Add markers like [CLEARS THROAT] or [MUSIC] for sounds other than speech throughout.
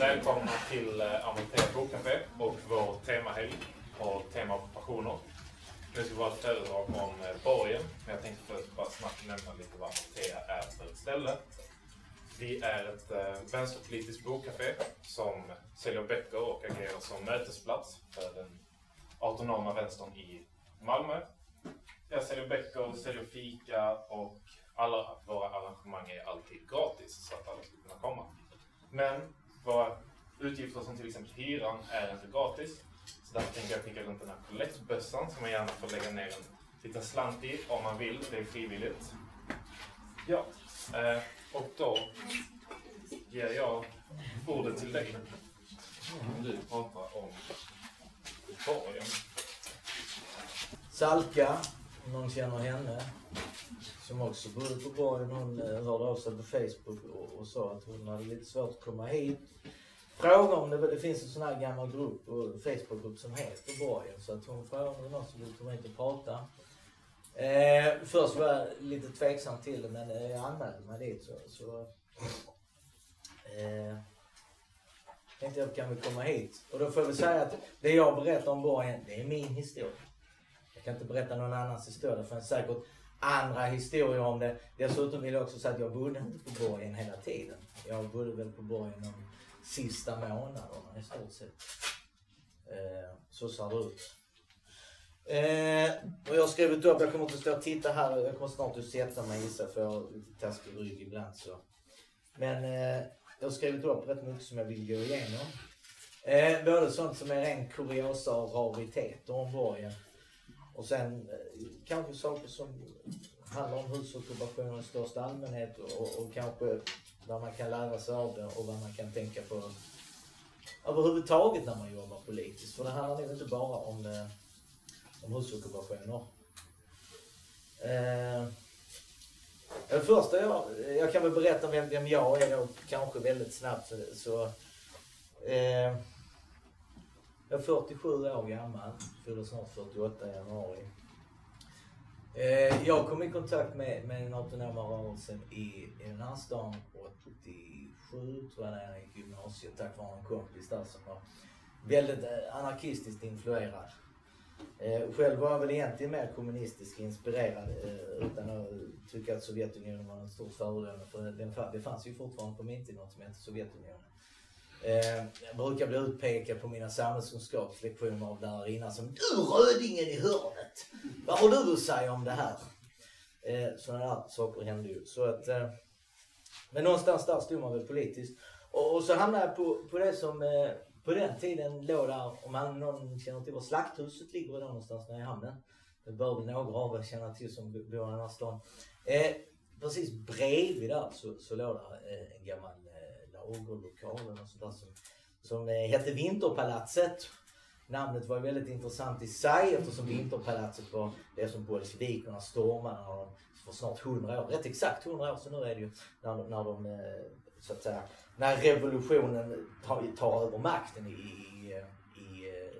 välkomna till eh, Amortera Bokcafé och vår temahelg och tema passioner. Nu ska vi ha ett föredrag om eh, borgen, men jag tänkte först bara snabbt nämna lite vad Amortera är för ett ställe. Vi är ett eh, vänsterpolitiskt bokcafé som säljer böcker och agerar som mötesplats för den autonoma vänstern i Malmö. Jag säljer böcker, säljer fika och alla våra arrangemang är alltid gratis så att alla ska kunna komma. Men våra utgifter som till exempel hyran är inte gratis. Så därför tänker jag skicka runt den här kollektbössan som man gärna får lägga ner en liten slant i om man vill. Det är frivilligt. Ja, eh, och då ger jag ordet till dig. Du pratar om borgen. Salka, om någon känner henne, som också bodde på borgen. Hon eh, hörde av sig på Facebook och, och sa att hon hade lite svårt att komma hit. Fråga om det, det finns en sån här gammal grupp, Facebookgrupp som heter Borgen. Så att hon frågade om det var någon som ville komma hit och prata. Eh, först var jag lite tveksam till det men eh, jag anmälde mig dit så, så eh, tänkte jag kan vi komma hit. Och då får jag väl säga att det jag berättar om Borgen, det är min historia. Jag kan inte berätta någon annans historia. Det finns säkert andra historier om det. Dessutom vill jag också säga att jag bodde inte på borgen hela tiden. Jag bodde väl på borgen de sista månaderna i stort sett. Eh, så ser det ut. Eh, och jag har skrivit upp, jag kommer inte stå och titta här, jag kommer snart att sätta mig gissar för jag har lite taskig rygg ibland så. Men eh, jag har skrivit upp rätt mycket som jag vill gå igenom. Eh, både sånt som är ren kuriosa och rariteter om borgen. Och sen eh, kanske saker som handlar om husockupationen i största allmänhet och, och kanske vad man kan lära sig av det och vad man kan tänka på överhuvudtaget när man jobbar politiskt. För det handlar nog inte bara om, om husockupationer. Eh, det första jag, jag kan väl berätta vem, vem jag är då kanske väldigt snabbt. Så eh, jag är 47 år gammal, fyller snart 48 i januari. Eh, jag kom i kontakt med, med den autonoma rörelsen i, i den här stan 87 tror jag när jag gick gymnasiet tack vare en kompis där som var väldigt eh, anarkistiskt influerad. Eh, själv var jag väl egentligen mer kommunistiskt inspirerad eh, utan att tycka att Sovjetunionen var en stor föredöme för det fanns ju fortfarande på min tid något som hette Sovjetunionen. Eh, jag brukar bli utpekad på mina samhällskunskapslektioner av lärarinnan som Du rödingen i hörnet! Vad har du att säga om det här? Eh, sådana där saker hände ju. Så att, eh, men någonstans där stod man väl politiskt. Och, och så hamnade jag på, på det som eh, på den tiden låg där, om man, någon känner till var Slakthuset ligger då någonstans nere i hamnen. Det bör väl några av er känna till som bor i den här stan. Eh, precis bredvid där så, så låg där eh, en gammal eh, och eller som, som eh, hette Vinterpalatset. Namnet var väldigt intressant i sig eftersom Vinterpalatset var det som bolsjevikerna stormade när de, för snart 100 år, rätt exakt 100 år sedan nu är det ju, när, de- när de eh, så att säga, när revolutionen tar, tar över makten i, i, eh, i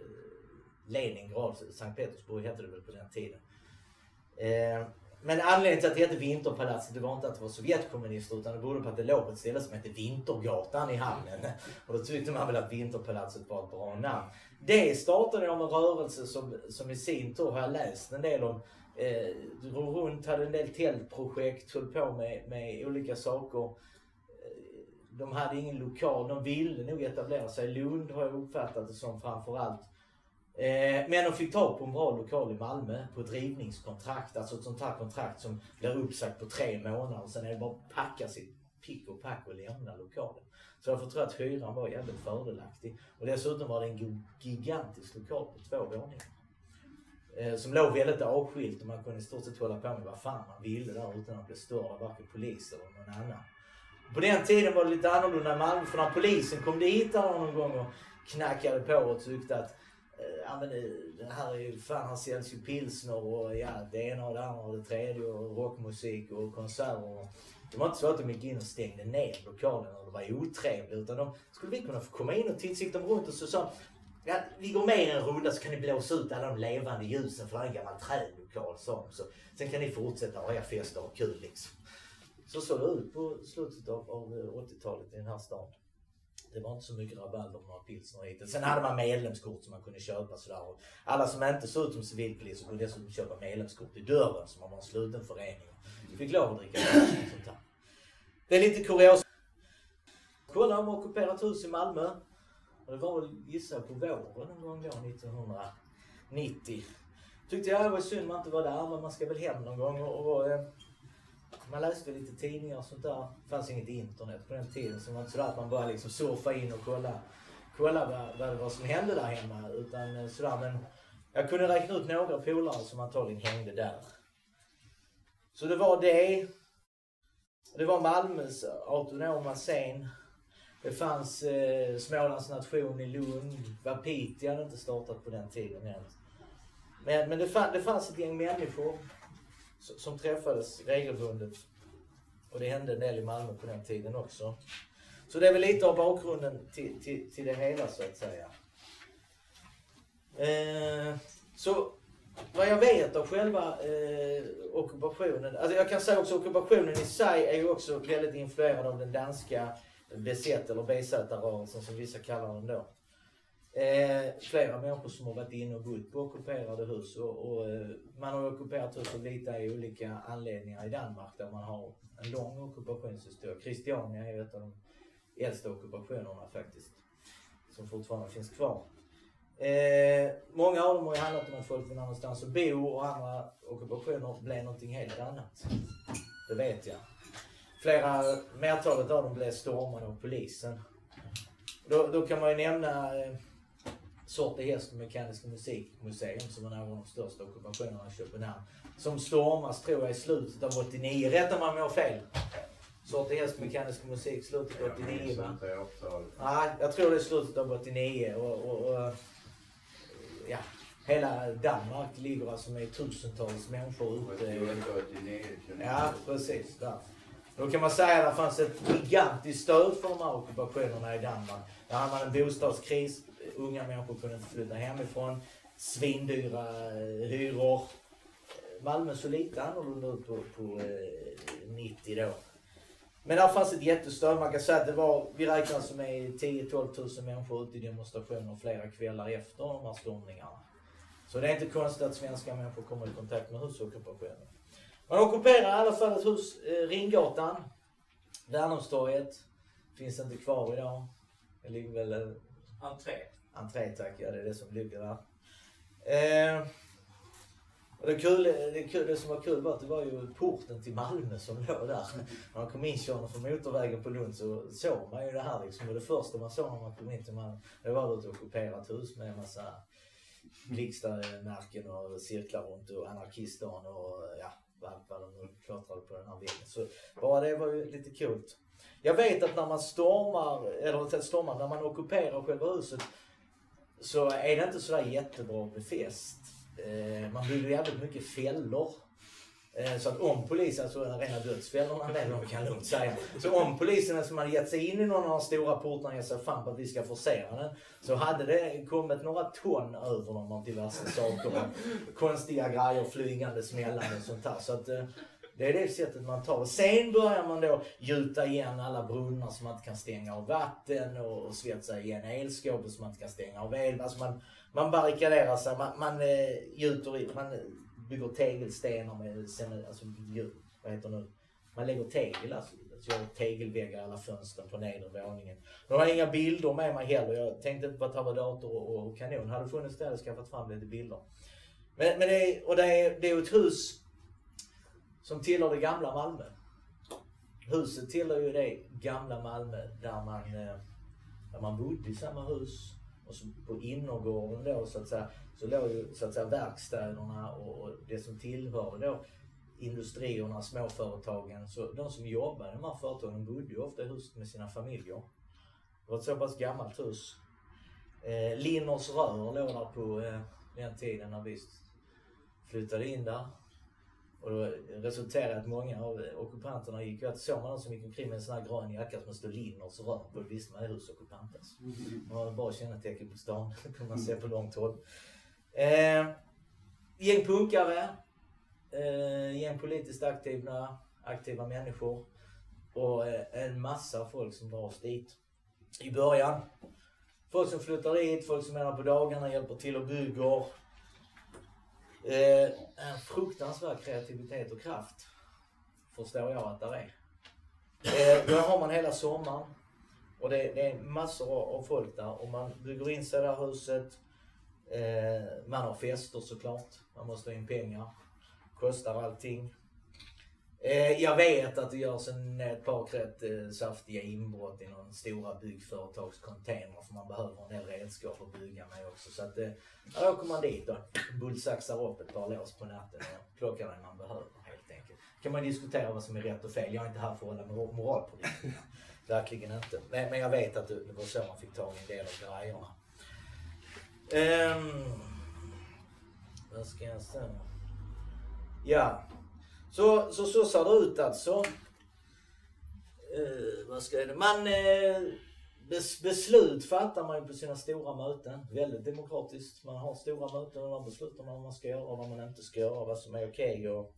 Leningrad, Sankt Petersburg hette det väl på den tiden. Men anledningen till att det hette Vinterpalatset det var inte att det var Sovjetkommunister utan det berodde på att det låg på ett ställe som hette Vintergatan i hamnen. Och då tyckte man väl att Vinterpalatset var ett bra namn. Det startade av en rörelse som, som i sin tur har jag läst en del om. Eh, drog runt, hade en del tältprojekt, höll på med, med olika saker. Eh, de hade ingen lokal, de ville nog etablera sig. Lund har jag uppfattat det som framförallt. Eh, men de fick tag på en bra lokal i Malmö på ett rivningskontrakt. Alltså ett sånt här kontrakt som blir uppsagt på tre månader. Sen är det bara att packa sitt pick och pack och lämna lokalen. Så därför tror jag att hyran var jävligt fördelaktig. Och dessutom var det en gigantisk lokal på två våningar. Eh, som låg väldigt avskilt och man kunde i stort sett hålla på med vad fan man ville där utan att bli störd av varken polis eller någon annan. På den tiden var det lite annorlunda i Malmö för när polisen kom dit någon gång och knackade på och tyckte att Eh, ja men det här är ju, fan här säljs ju pilsner och ja det ena och det andra och det tredje och rockmusik och konserter. Det var inte så att de gick in och stängde ner lokalen och det var otrevligt utan de skulle vi kunna få komma in och titta, gick de runt och så sa Ja, vi går med en runda så kan ni blåsa ut alla de levande ljusen för det är en gammal trädlokal sa de. Så Sen kan ni fortsätta ha era fester och ha kul liksom. Så såg det ut på slutet av, av 80-talet i den här stan. Det var inte så mycket rabalder om några pilsner hit. Sen hade man medlemskort som man kunde köpa sådär. Och alla som inte såg ut som civilpoliser kunde dessutom köpa medlemskort i dörren som man var en sluten förening. Vi Fick lov att dricka sånt här. Det är lite kurios. Kolla om ockuperat hus i Malmö. Och det var väl gissa på våren någon gång då 1990. Tyckte jag det var synd man inte var där men man ska väl hem någon gång och, och eh, man läste lite tidningar och sånt där. Det fanns inget internet på den tiden så det var inte så att man bara liksom surfade in och kolla, kolla vad, vad det var som hände där hemma. Utan eh, sådär men jag kunde räkna ut några polare som antagligen hängde där. Så det var det. Det var Malmös autonoma scen. Det fanns eh, Smålands nation i Lund. Vapiti hade inte startat på den tiden än. Men, men det, fann, det fanns ett gäng människor som, träffades regelbundet. Och det hände en del i Malmö på den tiden också. Så det är väl lite av bakgrunden till, till, till det hela så att säga. Eh, så vad jag vet av själva eh, ockupationen, alltså jag kan säga också ockupationen i sig är ju också väldigt influerad av den danska besätt eller besättarrörelsen som vissa kallar den då. Eh, flera människor som har varit inne och bott på ockuperade hus och, och eh, man har ockuperat hus av lite i olika anledningar i Danmark där man har en lång ockupationshistoria. Christiania är ett av de äldsta ockupationerna faktiskt. Som fortfarande finns kvar. Eh, många av dem har ju handlat om att folk vill någonstans att bo och andra ockupationer blev någonting helt annat. Det vet jag. Flera, mertalet av dem blev stormade av polisen. Då, då kan man ju nämna eh, Sorte Häst och Mekaniska Musikmuseum som var några av de största ockupationerna i Köpenhamn. Som stormas, tror jag, i slutet av 89. Rätta mig om jag har fel. Sorte Häst Mekaniska Musik, slutet av 89 va? Nej, jag tror det är slutet av 89. Och, och, och, ja, hela Danmark ligger alltså med tusentals människor ute. Ja, precis. Där. Då kan man säga att det fanns ett gigantiskt stöd för de här ockupationerna i Danmark. Där hade man en bostadskris. Unga människor kunde inte flytta hemifrån. Svindyra eh, hyror. Malmö såg lite annorlunda ut på, på eh, 90 då. Men där fanns ett jättestöd. Man kan säga att det var, vi räknar som med 10-12 000 människor ute i demonstrationer flera kvällar efter de här stormningarna. Så det är inte konstigt att svenska människor kommer i kontakt med husockupationen. Man ockuperar i alla fall ett hus, eh, Ringgatan. Värnhemstorget. Finns inte kvar idag. Det ligger väl... Eh, Entré. Entré tack, ja det är det som ligger där. Eh, och det, kul, det, kul, det som var kul var att det var ju porten till Malmö som låg där. När man kom in körande från motorvägen på Lund så såg man ju det här liksom. Och det första man såg när man kom in till Malmö, det var ett ockuperat hus med en massa blixtmärken och cirklar runt och anarkistdagen och ja, allt vad de nu klottrade på den här väggen. Så bara det var ju lite coolt. Jag vet att när man stormar, eller stormar, när man ockuperar själva huset så är det inte sådär jättebra med fest. Eh, man bygger jävligt mycket fällor. Eh, så att om polisen, alltså rena dödsfällorna det de kan lugnt säga. Så om polisen alltså, som hade gett sig in i någon av de stora portarna och gett sig fan på att vi ska forcera den. Så hade det kommit några ton över dem av diverse saker. Konstiga grejer flygande, smällande och sånt där. Så att eh, det är det sättet man tar. Sen börjar man då gjuta igen alla brunnar som man inte kan stänga av vatten och, svetsa igen elskåpet som man inte kan stänga av el. Alltså man, man barrikaderar sig, man, man eh, gjuter i, man eh, bygger tegelstenar med, sen, alltså, vad heter det nu? Man lägger tegel alltså. Så jag har tegelväggar i alla fönster på nedre våningen. Nu har jag inga bilder med mig heller. Jag tänkte på att ha dator och, och kanon. Hade funnits där hade jag skaffat fram lite bilder. Men, men det, är, och det är, det är ett hus som tillhör det gamla Malmö. Huset tillhör ju det gamla Malmö där man, eh, där man bodde i samma hus. Och så på innergården då så att säga så låg ju så att säga verkstäderna och, och det som tillhörde då industrierna, småföretagen. Så de som jobbade i de här företagen bodde ju ofta i huset med sina familjer. Det var ett så pass gammalt hus. Eh, Linners rör låg där på eh, den tiden när vi flyttade in där. Och det resulterade att många av ockupanterna gick, att såg man någon som gick omkring med en sån här grön jacka som stod Linners rör på, då visste man att det är husockupantes. Det var bra kännetecken på stan, det [LAUGHS] kunde man se på långt håll. Eh, gäng punkare, eh, gäng politiskt aktiva, aktiva människor och eh, en massa folk som dras dit. i början. Folk som flyttar dit, folk som är på dagarna, hjälper till och bygger. Eh, en fruktansvärd kreativitet och kraft. Förstår jag att det är. Eh, då har man hela sommaren. Och det, det är massor av folk där och man bygger in sig i det här huset. Eh, man har fester såklart. Man måste ha in pengar. Kostar allting. Eh, jag vet att det görs en, ett par rätt eh, saftiga inbrott i någon stora byggföretags container för man behöver en del redskap att bygga med också. Så att eh, då åker man dit och bullsaxar upp ett par lås på natten och plockar det man behöver helt enkelt. kan man diskutera vad som är rätt och fel. Jag är inte här för att hålla moralpolitik. [LAUGHS] Verkligen inte. Men, men jag vet att det var så man fick tag i en del av grejerna. Um, vad ska jag säga? Ja. Så, så, så ser det ut alltså. Uh, vad ska jag Man, uh, bes, beslut fattar man ju på sina stora möten. Väldigt demokratiskt. Man har stora möten och man beslutar man vad man ska göra och vad man inte ska göra. Vad som är okej okay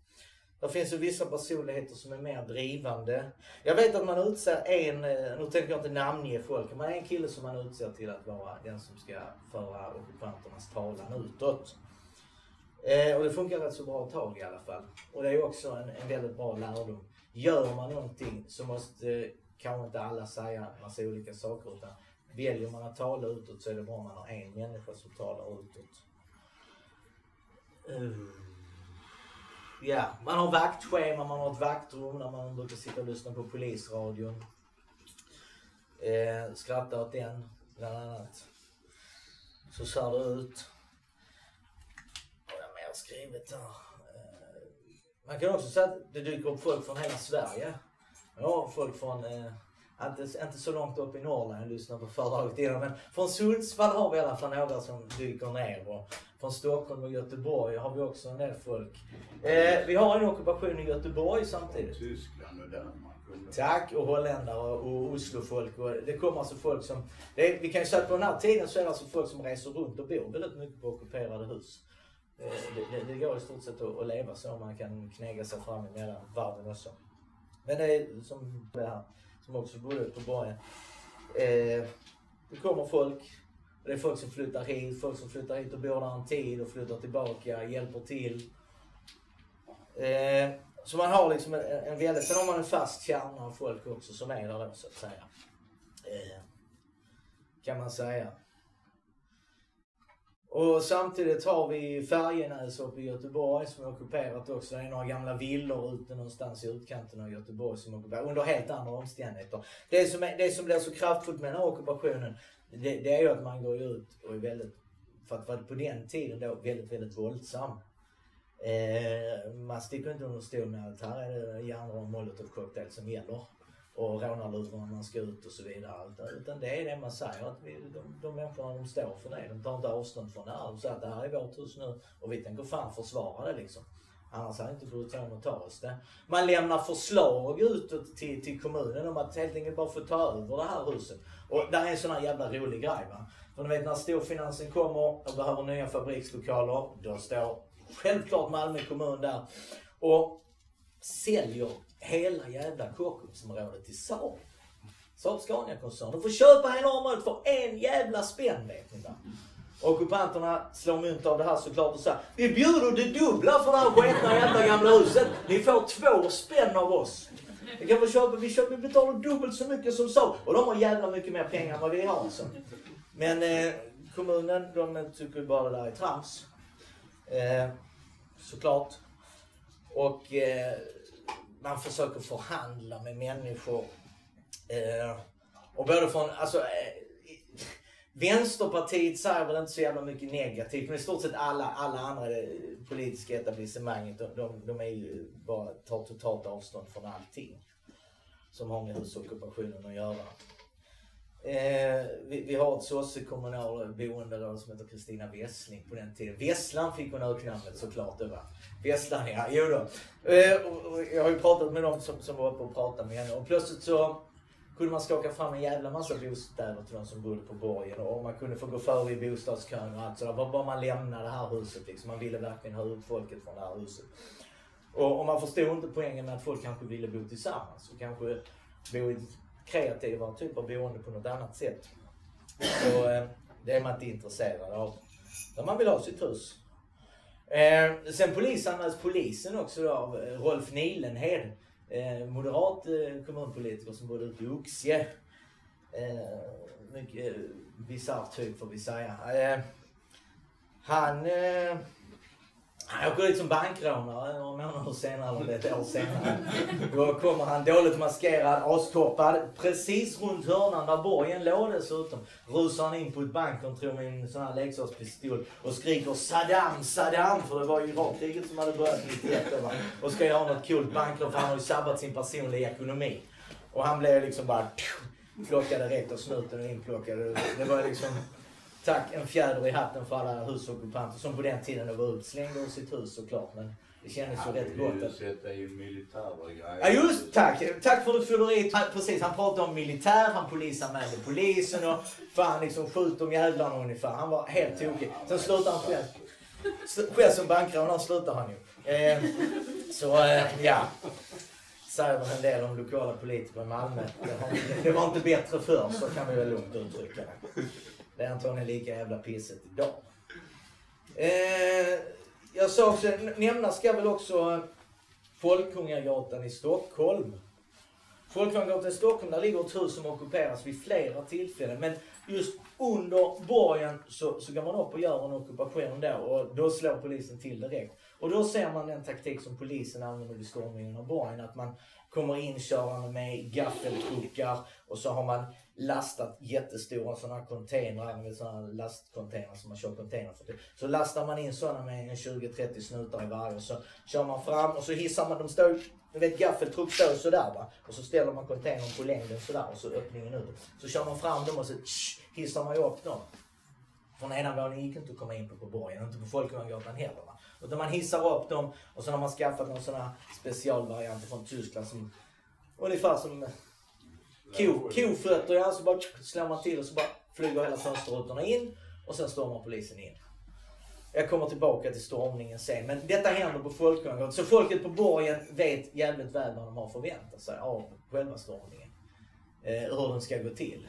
det finns ju vissa personligheter som är mer drivande. Jag vet att man utser en, eh, nu tänker jag inte namnge folk, men en kille som man utser till att vara den som ska föra ockupanternas talan utåt. Eh, och det funkar rätt så bra ett tag i alla fall. Och det är också en, en väldigt bra lärdom. Gör man någonting så måste eh, kanske inte alla säga massa olika saker utan väljer man att tala utåt så är det bra om man har en människa som talar utåt. Uh. Ja, man har vaktschema, man har ett vaktrum där man brukar sitta och lyssna på polisradion. Eh, skratta åt den, bland annat. Så ser det ut. Skrivit här? Eh, man kan också säga att det dyker upp folk från hela Sverige. Ja, folk från eh, inte, inte så långt upp i Norrland, jag lyssnade på föredraget innan, men från Sundsvall har vi i alla fall några som dyker ner. Och från Stockholm och Göteborg har vi också en del folk. Eh, vi har en ockupation i Göteborg samtidigt. Tyskland och Danmark. Tack, och holländare och Oslofolk. Och det kommer alltså folk som... Det, vi kan ju säga att på den här tiden så är det alltså folk som reser runt och bor väldigt mycket på ockuperade hus. Eh, det, det, det, går i stort sett att, att leva så, man kan knäga sig fram emellan varven också. Men det är som det här som också bodde på borgen. Eh, det kommer folk. Det är folk som flyttar hit, folk som flyttar hit och bor där en tid och flyttar tillbaka, hjälper till. Eh, så man har liksom en, en väldigt, sen har man en fast kärna av folk också som är där då så att säga. Eh, kan man säga. Och samtidigt har vi Färjenäs uppe i Göteborg som är ockuperat också. Det är några gamla villor ute någonstans i utkanten av Göteborg som är ockuperat under helt andra omständigheter. Det som, är, det som blir så kraftfullt med den här ockupationen det, det är ju att man går ut och är väldigt, för att vara på den tiden då, väldigt, väldigt våldsam. Eh, man sticker inte under stol med att här är det järnrör och molotovcocktail som gäller och rånarluvrarna när man ska ut och så vidare. Utan det är det man säger att vi, de, de människorna de står för det. De tar inte avstånd från det här. De säger att det här är vårt hus nu och vi tänker fan försvara det liksom. Annars hade inte brytt sig om att ta oss det. Man lämnar förslag utåt till, till kommunen om att helt enkelt bara få ta över det här huset. Och det är en sån här jävla rolig grej va. För ni vet när storfinansen kommer och behöver nya fabrikslokaler. Då står självklart Malmö kommun där och säljer hela jävla Kockumsområdet till Saab. Saab Scania-koncernen. De får köpa hela området för en jävla spänn vet ni va. Ockupanterna slår mynt av det här såklart och säger Vi bjuder det dubbla för det här sketna jävla gamla huset. Ni får två spänn av oss. Vi kan köpa, vi, köper, vi betalar dubbelt så mycket som Saab. Och de har jävla mycket mer pengar än vad vi har alltså. Men eh, kommunen, de tycker bara det där är trams. Eh, såklart. Och eh, man försöker förhandla med människor. Eh, och både från, alltså eh, Vänsterpartiet säger väl inte så jävla mycket negativt men i stort sett alla, alla andra eh, politiska etablissemanget de, de, de är ju bara, tar totalt avstånd från allting som har med husockupationen att göra. Eh, vi, vi, har ett sossekommunalboende som heter Kristina Wessling på den tiden. Vesslan fick hon öknamnet såklart. Det var. Vesslan ja, jo då. Eh, och, och jag har ju pratat med dem som, som var uppe och pratade med henne och plötsligt så kunde man skaka fram en jävla massa bostäder till de som bodde på borgen och man kunde få gå före i bostadskön och allt sådär. Bara man lämnade det här huset liksom. Man ville verkligen ha ut folket från det här huset. Och, och man förstod inte poängen med att folk kanske ville bo tillsammans och kanske bo i kreativa typer boende på något annat sätt. Så eh, det är man inte intresserad av. Där man vill ha sitt hus. Eh, sen polisanmäls polisen också då av eh, Rolf Nilenhed. Eh, moderat eh, kommunpolitiker som bodde ute i Oxie. Eh, mycket eh, bisarr typ får vi säga. Eh, han eh, han åker dit som bankrånare några månader senare, eller ett år senare. Då kommer han dåligt maskerad, astoppad, precis runt hörnan där borgen låg dessutom. Rusar han in på ett bankkontor med en sån här leksakspistol och skriker Saddam, Saddam! För det var ju Irakkriget som hade börjat 91 då, va? Och ska göra något coolt bankrån för han har ju sabbat sin personliga ekonomi. Och han blev liksom bara plockade rätt och snuten och inplockad. Det var liksom tack, en fjäder i hatten för alla husockupanter som på den tiden var utslängda ur sitt hus såklart. Men det kändes ju rätt gott. Att... ville ju militära grejer. Ja just tack! Tack för fylleriet. Han- Precis, han pratade om militär, han polisanmälde polisen och fan liksom skjut de jävlarna ungefär. Han var helt tokig. Sen slutade han själv. Själv som bankrånare slutade han ju. Eh, så eh, ja. Säger väl en del om lokala politiker i Malmö. Det var, det var inte bättre förr, så kan vi väl lugnt uttrycka det. Det är antagligen lika jävla pissigt idag. Eh, jag sa också, nämnas ska väl också Folkungagatan i Stockholm. Folkungagatan i Stockholm, där ligger ett hus som ockuperas vid flera tillfällen. Men just under borgen så, så går man upp och gör en ockupation då och då slår polisen till direkt. Och då ser man den taktik som polisen använder vid stormningen av borgen. Att man kommer inkörande med gaffeltruckar och så har man lastat jättestora sådana här containrar, med sådana lastcontainrar som man kör container för. Typ. Så lastar man in sådana med en 20-30 snutar i varje och så kör man fram och så hissar man, de står du vet gaffeltruck står sådär va. Och så ställer man containern på längden sådär och så öppningen ut. Så kör man fram dem och så tsch, hissar man ju upp dem. Från ena våningen gick inte att komma in på på borgen, inte på Folkungagatan heller. Va? Utan man hissar upp dem och så har man skaffat någon sån här specialvarianter från Tyskland som ungefär som ko, kofötter, ja. Så bara slår man till och så bara flyger hela fönsterrutorna in och sen stormar polisen in. Jag kommer tillbaka till stormningen sen. Men detta händer på Folkungagatan. Så folket på borgen vet jävligt väl vad de har förväntat sig av själva stormningen. Eh, hur den ska gå till.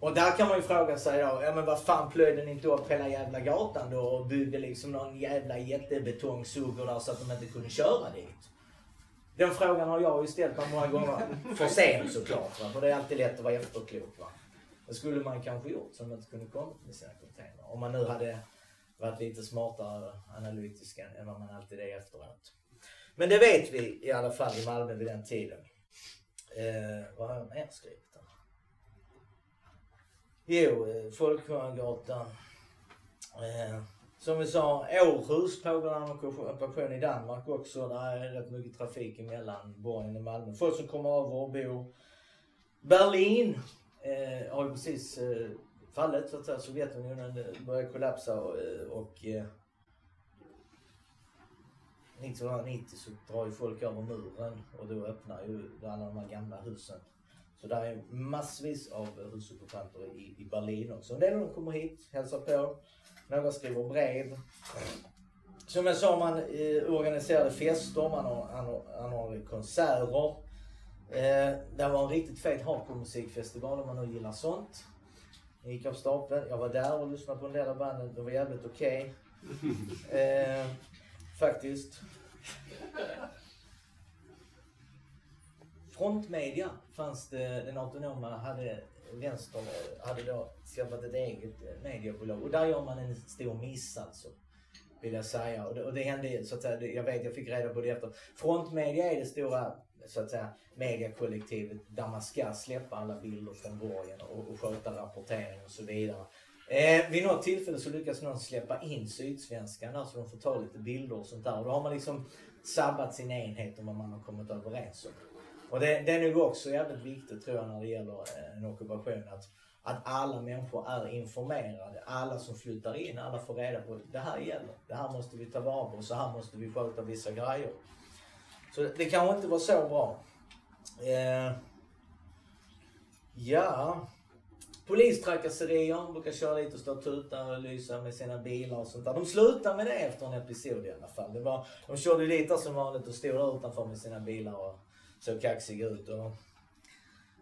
Och där kan man ju fråga sig då, ja men vad fan plöjde ni inte upp hela jävla gatan då och byggde liksom någon jävla jättebetongsuggor där så att de inte kunde köra dit? Den frågan har jag ju ställt mig många gånger. För sent såklart, va? för det är alltid lätt att vara efterklok. Va? Det skulle man kanske gjort så de inte kunde kommit med sina containrar. Om man nu hade varit lite smartare analytisk än vad man alltid är efteråt. Men det vet vi i alla fall i Malmö vid den tiden. Eh, vad har jag mer skrivit då? Jo, eh, Folkungagatan. Eh, som vi sa, Århus pågår en ockupation i Danmark också. Där är rätt mycket trafik emellan Borgen och Malmö. Folk som kommer över och bor. Berlin eh, har ju precis eh, fallit så att säga. Sovjetunionen eh, börjar kollapsa och, eh, och eh, 1990 så drar ju folk över muren och då öppnar ju alla de här gamla husen. Så där är massvis av husockupanter i, i Berlin också. En del av dem kommer hit, hälsar på. Några skriver brev. Som jag sa, man eh, organiserade fester, man har- anordnade konserter. Eh, det var en riktigt fet hardcore-musikfestival om man nu gillar sånt. Jag gick av stapeln. Jag var där och lyssnade på en del av banden. Det var jävligt okej. Eh, faktiskt. Frontmedia fanns det, den autonoma, hade vänstern hade då skaffat ett eget mediebolag. Och där gör man en stor miss alltså. Vill jag säga. Och det, och det hände så att säga, jag vet, jag fick reda på det efter. Frontmedia är det stora så att säga mediekollektivet där man ska släppa alla bilder från borgen och, och sköta rapportering och så vidare. Eh, vid något tillfälle så lyckas någon släppa in Sydsvenskan där så de får ta lite bilder och sånt där. Och då har man liksom sabbat sin enhet om vad man har kommit överens om. Och det, det är nog också jävligt viktigt tror jag när det gäller eh, en ockupation att, att alla människor är informerade. Alla som flyttar in, alla får reda på det här gäller. Det här måste vi ta vara på, så här måste vi sköta vissa grejer. Så det, det kanske inte var så bra. Eh, ja. Polistrakasserier brukar köra dit och stå och tuta och lysa med sina bilar och sånt där. De slutade med det efter en episod i alla fall. Det var, de körde dit där som vanligt och stod där utanför med sina bilar och såg kaxig ut. Och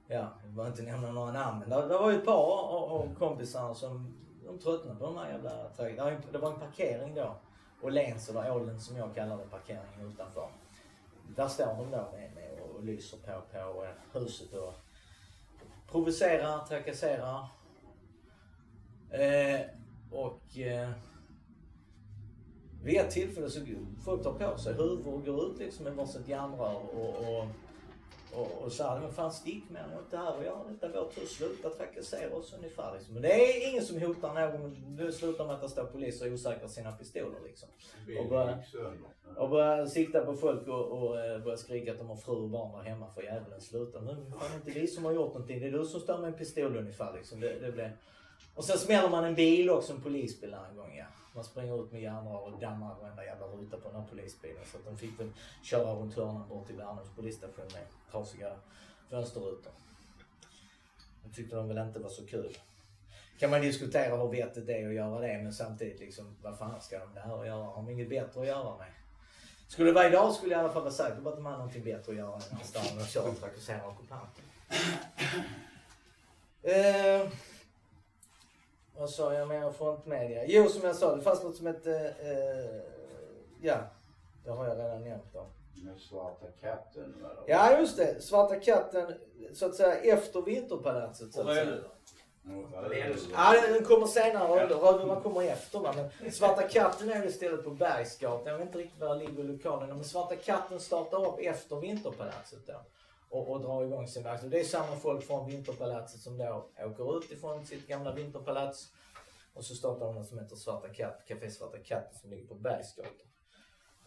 ja, jag behöver inte nämna några namn, men det, det var ju ett par av, av kompisar som de tröttnade på de här jävla trä- det var en- parkering då. Åhléns eller Ålen som jag kallar det, parkeringen utanför. Där står de då med, med och, och lyser på, på eh, huset och provocerar, trakasserar. Eh, och eh, vid ett tillfälle så folk tar på sig huvor och går ut liksom med varsitt järnrör och, och, och, och sa men fan stick med er, inte här att göra, detta är vårt hus, sluta trakassera oss ungefär liksom. Men det är ingen som hotar någon, det slutar med att det står poliser och osäkrar sina pistoler liksom. Och sönder. Och börjar sikta på folk och, och eh, börjar skrika att de har fru och barn där hemma för djävulen sluta. Men fan det är inte vi som har gjort någonting. Det är du som står med en pistol ungefär liksom. Det, det blir... Och sen smäller man en bil också, en polisbil där en gång ja. Man springer ut med järnrör och dammar varenda jävla ruta på den här polisbilen. Så att de fick väl köra runt hörnan bort till Värnhems polisstation med trasiga fönsterrutor. Det tyckte de väl inte var så kul. Kan man diskutera hur vettigt det är att göra det men samtidigt liksom vad fan ska de där det här att göra? Har de inget bättre att göra med? Skulle det vara idag skulle jag i alla fall vara säker på att de hade någonting bättre att göra än att stå och köra och trakassera ockupanter. Uh, vad sa jag mer om frontmedia? Jo, som jag sa, det fanns något som hette... Eh, ja, det har jag redan nämnt då. Med svarta katten. då? Ja, just det. Svarta katten, så att säga efter Vinterpalatset. Så Och att säga. Ja, den kommer senare. Röd- Rödluvan kommer efter. Va? Men Svarta katten är istället på Bergsgatan. Jag vet inte riktigt var ligger i lokalerna. Men Svarta katten startar upp efter Vinterpalatset då. Och, och drar igång sin verksamhet. Det är samma folk från Vinterpalatset som då åker ut ifrån sitt gamla Vinterpalats. Och så startar de något som heter Svarta katt, Café Svarta katten som ligger på Bergsgatan.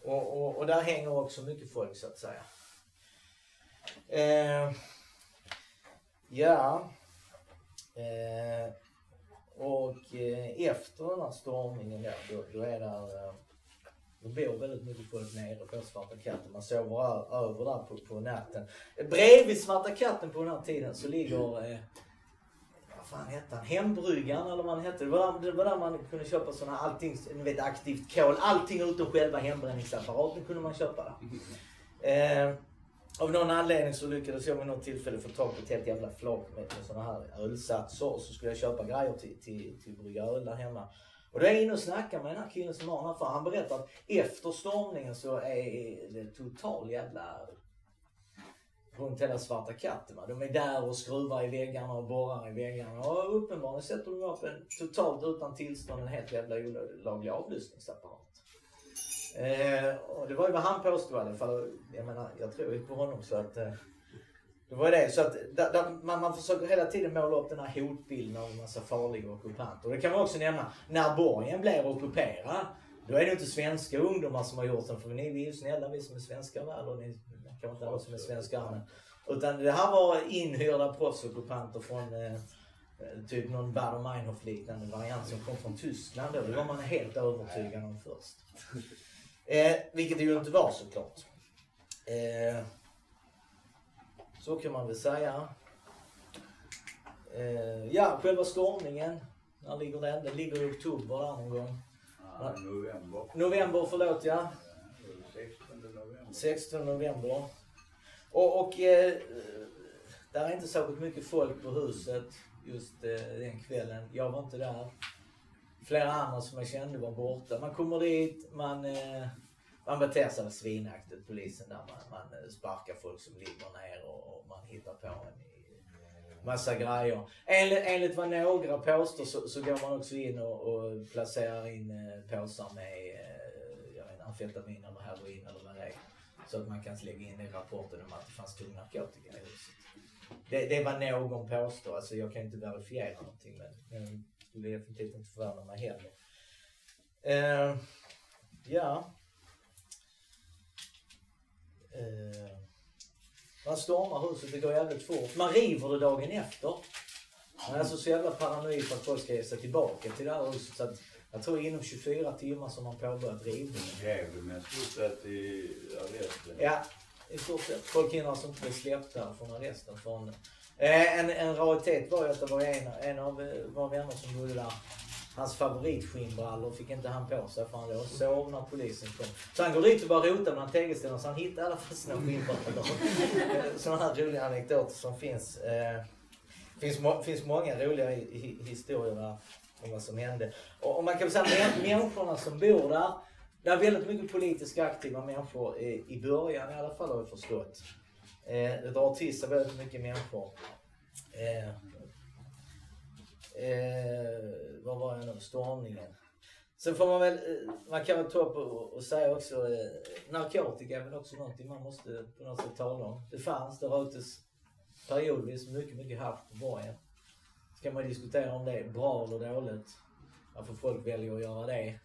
Och, och, och där hänger också mycket folk så att säga. Eh, ja. Eh, och eh, efter den här stormningen då, då, då är det det bor väldigt mycket folk nere på Svarta katten. Man sover över där på, på natten. Bredvid Svarta katten på den här tiden så ligger, eh, vad fan hette han, Hembryggan eller vad han hette. Det var, där- det var där man kunde köpa sådana allting, ni vet aktivt kol, allting utom själva hembränningsapparaten kunde man köpa där. Eh, av någon anledning så lyckades jag vid något tillfälle få tag på ett helt jävla flak med, med här ölsatser. Så skulle jag köpa grejer till, till, till brygga öl där hemma. Och då är jag inne och snackar med den här killen som har den här för Han berättar att efter stormningen så är det total jävla runt hela Svarta katten. Va? De är där och skruvar i väggarna och borrar i väggarna. Och uppenbarligen sätter de upp en totalt utan tillstånd en helt jävla olaglig avlyssningsapparat. Eh, och det var ju vad han påstod i alla fall. Jag menar, jag tror ju på honom så att eh, det var det. Så att där, där, man, man försöker hela tiden måla upp den här hotbilden av en massa farliga ockupanter. Och det kan man också nämna, när borgen blev ockuperad, då är det inte svenska ungdomar som har gjort den. För ni, vi är ju snälla vi som är svenskar väl och ni kanske inte alla som är svenskar. Men, utan det här var inhyrda proffsockupanter från eh, typ någon Bader Meinhof liknande variant som kom från Tyskland då. Det var man helt övertygad om först. Eh, vilket det ju inte var såklart. Eh, så kan man väl säga. Eh, ja, själva stormningen. När ligger den? Den ligger i oktober där någon gång. Ja, november. November, förlåt ja. 16 november. 16 november. Och, och eh, där är inte särskilt mycket folk på huset just eh, den kvällen. Jag var inte där. Flera andra som jag kände var borta. Man kommer dit, man, eh, man beter sig väl svinaktigt, polisen där. Man, man sparkar folk som ligger ner och, och man hittar på en i massa grejer. Enligt, enligt vad några påstår så, så går man också in och, och placerar in eh, påsar med eh, jag vet, amfetamin eller heroin eller vad det är. Så att man kan lägga in i rapporten om att det fanns tung narkotika i huset. Det, det är vad någon påstår. Alltså jag kan inte verifiera någonting men, men skulle definitivt inte förvåna mig heller. Uh, ja. Eh, man stormar huset, det går jävligt fort. Man river det dagen efter. Man är alltså så jävla paranoid för att folk ska ge sig tillbaka till det här huset. Så att jag tror inom 24 timmar som man påbörjat rivningen. Gävle med stort sett i arresten. Ja, i stort sett. Folk hinner alltså inte bli släppta från arresten förrän... Eh, en, en raritet var ju att det var en, en av eh, våra vänner som bodde där hans favoritskinnbrallor fick inte han på sig för han låg och sov när polisen kom. Så han går dit och bara rotar bland tegelstenarna så han hittar i alla fall sina skinnbrallor. Eh, Sådana här roliga anekdoter som finns. Eh, finns, må, finns många roliga historier där om vad som hände. Och, och man kan väl säga att människorna som bor där, det är väldigt mycket politiskt aktiva människor i, i början i alla fall har vi förstått. Eh, det drar till sig väldigt mycket människor. Eh, eh, vad var jag nu? Stormningen. Sen får man väl, eh, man kan väl ta upp och, och säga också, eh, narkotika är väl också någonting man måste på något sätt tala om. Det fanns, det röktes periodvis mycket, mycket hasch på borgen. Så kan man diskutera om det är bra eller dåligt. Varför folk väljer att göra det.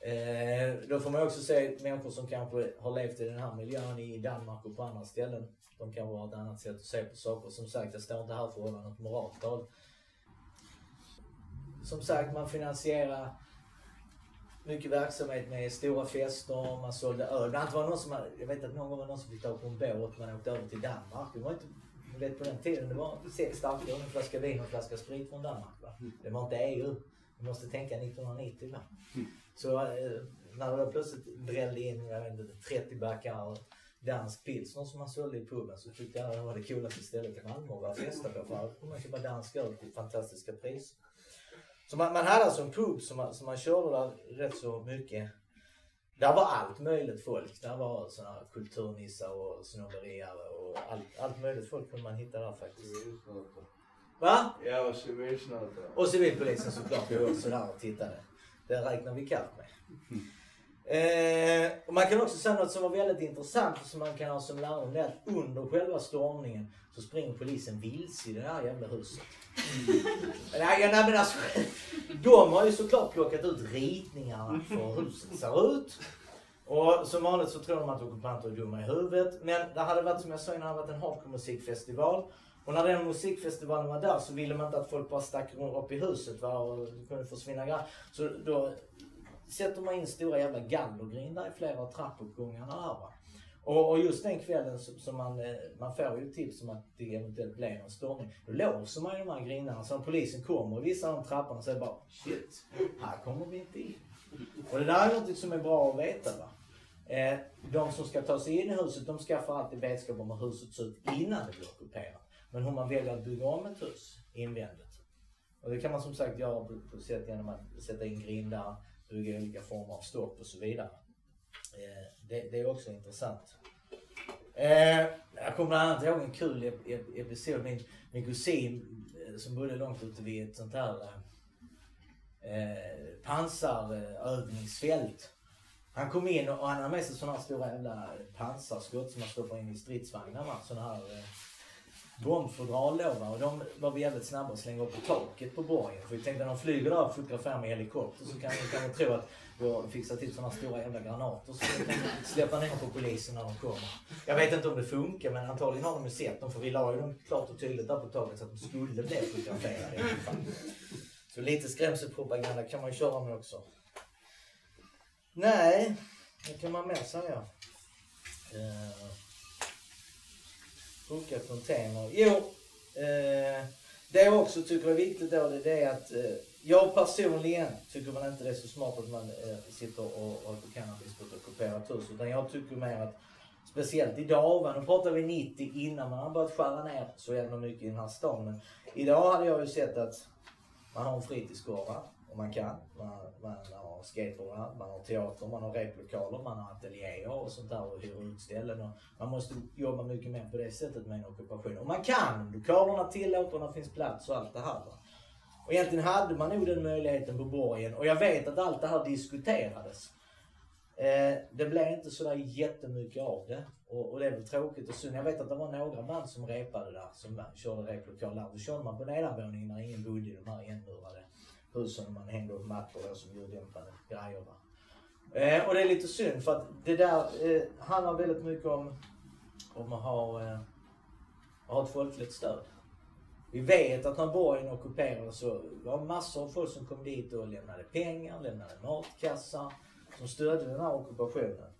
Eh, då får man också se människor som kanske har levt i den här miljön i Danmark och på andra ställen. De kanske har ett annat sätt att se på saker. Som sagt, jag står inte här för att hålla något moraltal. Som sagt, man finansierar mycket verksamhet med stora fester, man sålde öl. Bland annat var det någon som, jag vet att någon gång var någon som fick ta på en båt, man åkte över till Danmark. Det var inte, vet på den tiden, det var sex starköl, en flaska vin och en flaska sprit från Danmark. Va? Det var inte EU. Vi måste tänka 1990 va. Så eh, när det plötsligt drällde in, jag vet inte, 30 backar dansk pilsner som man sålde i puben så tyckte jag det var det coolaste stället i Malmö att festa på. För här kunde man köpa dansk öl till fantastiska priser. Så man, man hade alltså en pub som man, som man körde där rätt så mycket. Där var allt möjligt folk. Där var såna här kulturnissar och snobberiare och allt, allt möjligt folk kunde man hitta där faktiskt. Va? Ja, och civilsnuten. Och civilpolisen såklart var också där och tittade. Det räknar vi kallt med. [LAUGHS] Eh, och man kan också säga något som var väldigt intressant och som man kan ha som lärdom. Det är att under själva stormningen så springer polisen vilse i det här jävla huset. Nej, nej, men alltså, [LAUGHS] de har ju såklart plockat ut ritningarna för hur huset ser ut. Och som vanligt så tror de att ockupanter är dumma i huvudet. Men det hade varit som jag sa innan, det hade varit en hardcore musikfestival. Och när den musikfestivalen var där så ville man inte att folk bara stack upp i huset va, och det kunde försvinna grejer. Så då sätter man in stora jävla gallergrindar där i flera av trappuppgångarna här va. Och, och just den kvällen som, som man, eh, man får ju tips om att det eventuellt blir en stormning. Då låser man ju de här grindarna så när polisen kommer och vissa av de trapporna så är det bara shit, här kommer vi inte in. Och det där är något som är bra att veta va. Eh, de som ska ta sig in i huset de skaffar alltid vetskap om hur huset ser ut innan det blir ockuperat. Men hur man väljer att bygga om ett hus invändigt. Och det kan man som sagt göra på, på sätt genom att sätta in grindar, bygga olika former av stopp och så vidare. Eh, det, det är också intressant. Eh, jag kommer bland annat ihåg en kul ep ep episod. Min, min kusin eh, som bodde långt ute vid ett sånt här eh, eh, pansarövningsfält. Han kom in och han hade med sig sådana här stora jävla pansarskott som man stoppar in i stridsvagnarna. Sådana här eh, bombfodral dra va. Och de var vi jävligt snabba att slänga upp på taket på borgen. För vi tänkte när de flyger där och fotograferar med helikopter så kan de kan tro att vi har fixat till sådana stora jävla granater så vi kan släppa ner på polisen när de kommer. Jag vet inte om det funkar men antagligen har de ju sett dem för vi la ju dem klart och tydligt där på taket så att de skulle bli fotograferade i alla fall. Så lite skrämselpropaganda kan man ju köra med också. Nej, det kan man mer säga? Uh, Funka container. Jo, eh, det jag också tycker är viktigt då det är att eh, jag personligen tycker man inte det är så smart att man eh, sitter och röker cannabis på ett ockuperat hus. Utan jag tycker mer att Speciellt idag, va? nu pratar vi 90 innan man har börjat skära ner så jävla mycket i den här stan. Men idag hade jag ju sett att man har en fritidsgård va? Om man kan. Man, man har skateboardar, man har teater, man har replokaler, man har ateljéer och sånt där och hyr ut ställen. Och man måste jobba mycket mer på det sättet med en ockupation. Och man kan! Lokalerna tillåter och det finns plats och allt det här. Va? Och egentligen hade man nog den möjligheten på borgen. Och jag vet att allt det här diskuterades. Eh, det blev inte sådär jättemycket av det. Och, och det är väl tråkigt och synd. Jag vet att det var några band som repade där, som körde replokal där. Då körde man på nedanvåningen när ingen bodde i de här igenmurade husen och man hängde upp mattor då som ljuddämpade grejer. Va? Eh, och det är lite synd för att det där eh, handlar väldigt mycket om, om att ha, eh, ha ett folkligt stöd. Vi vet att när borgen ockuperades så var det massor av folk som kom dit och lämnade pengar, lämnade matkassar, som stödde den här ockupationen.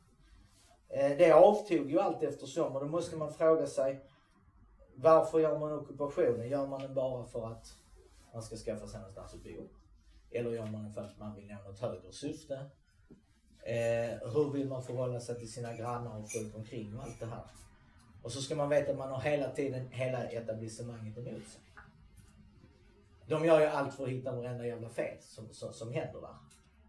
Eh, det avtog ju allt eftersom och då måste man fråga sig varför gör man ockupationen? Gör man den bara för att man ska skaffa sig någonstans att bo? Eller gör man det för att man vill nå något högre syfte? Eh, hur vill man förhålla sig till sina grannar och folk omkring och allt det här? Och så ska man veta att man har hela tiden hela etablissemanget emot sig. De gör ju allt för att hitta varenda jävla fel som, som, som händer där.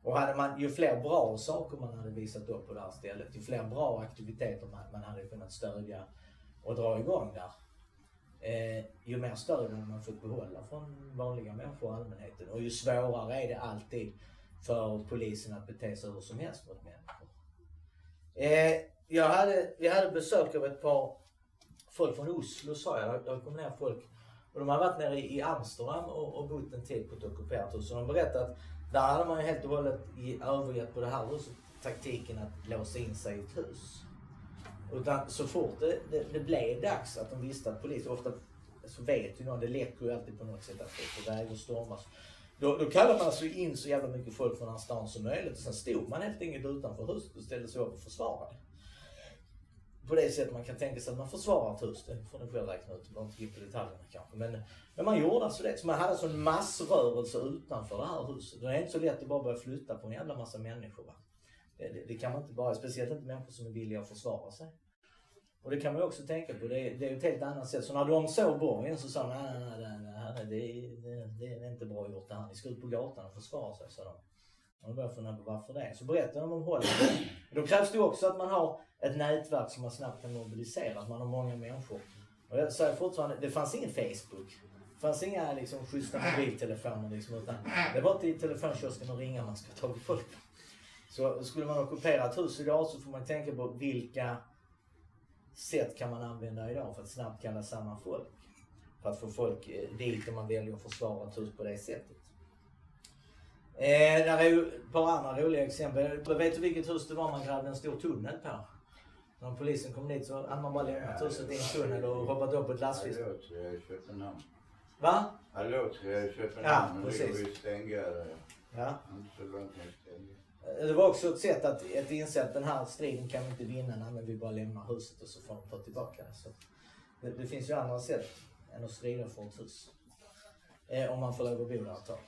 Och hade man, ju fler bra saker man hade visat upp på det här stället, ju fler bra aktiviteter man, man hade kunnat stödja och dra igång där. Eh, ju mer stöd man fått behålla från vanliga människor och allmänheten. Och ju svårare är det alltid för polisen att bete sig hur som helst mot människor. Eh, jag hade, vi hade besök av ett par folk från Oslo sa jag. Det kom ner folk och de har varit nere i Amsterdam och, och bott en tid på ett ockuperat hus. Och de berättade att där hade man ju helt och hållet övergett på det här huset taktiken att låsa in sig i ett hus. Utan så fort det, det, det blev dags att de visste att polisen, ofta så vet ju någon, det läcker ju alltid på något sätt att det är på väg att stormas. Då, då kallade man alltså in så jävla mycket folk från den här stan som möjligt och sen stod man helt enkelt utanför huset och ställde sig upp och försvarade. På det sättet man kan tänka sig att man försvarar ett hus, det får ni själv räkna ut, behöver inte gå på detaljerna kanske. Men, men man gjorde alltså det. Så man hade alltså en massrörelse utanför det här huset. Det är inte så lätt att bara börja flytta på en jävla massa människor. Va? Det, det, det kan man inte bara, speciellt inte människor som är villiga att försvara sig. Och det kan man också tänka på, det är, det är ett helt annat sätt. Så när de såg borgen så sa de, nej, nej, nej, nej, nej det, det, det är inte bra gjort det här. Ni ska ut på gatan och försvara sig, sa de. Och de började fundera på varför det. Så berättade de om Holland. Då krävs det också att man har ett nätverk som man snabbt kan mobilisera, att man har många människor. Och jag säger fortfarande, det fanns ingen Facebook. Det fanns inga liksom, schyssta mobiltelefoner liksom, utan det var till telefonkiosken och ringa man ska ta tag i folk. Så skulle man ockupera ett hus idag så får man tänka på vilka sätt kan man använda idag för att snabbt kalla samman folk. För att få folk eh, dit om man väljer att försvara ett hus på det sättet. Eh, där är ju ett par andra roliga exempel. Vet du vilket hus det var man grävde en stor tunnel på? När polisen kom dit så hade man bara lämnat huset i en tunnel och hoppat upp på ett i Köpenhamn. Va? I Köpenhamn. Ja, precis. ligger vid Stengärde. Ja. Eh, Det var också ett sätt att, att inse att den här striden kan vi inte vinna när men vi bara lämnar huset och så får de ta tillbaka det. Så det, det finns ju andra sätt än att strida för ett hus. Eh, om man får lov att bo där ett tag.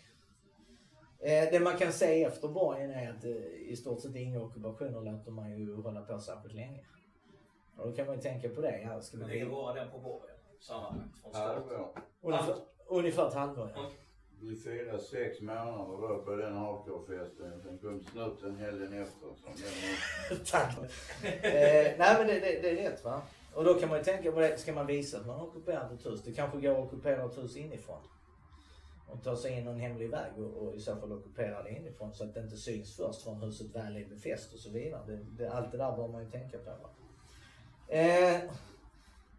Eh, det man kan säga efter borgen är att eh, i stort sett inga ockupationer låter man ju hålla på särskilt länge. Och då kan man ju tänka på det. Ja, ska man länge var den på borgen? Sammanlagt från start? Halvår. ungefär, ungefär ett halvår. Ja. Vi firade sex månader då på den hardcore-festen. Sen kom snuten helgen efter. Som [LAUGHS] Tack. eh, nej men det, det, det är rätt va. Och då kan man ju tänka på det, ska man visa att man har ockuperat ett hus? Det kanske går att ockupera ett hus inifrån. Och ta sig in någon hemlig väg och, och i så fall ockupera det inifrån så att det inte syns först från huset väl är befäst och så vidare. Det, det, allt det där bör man ju tänka på. Va? Eh,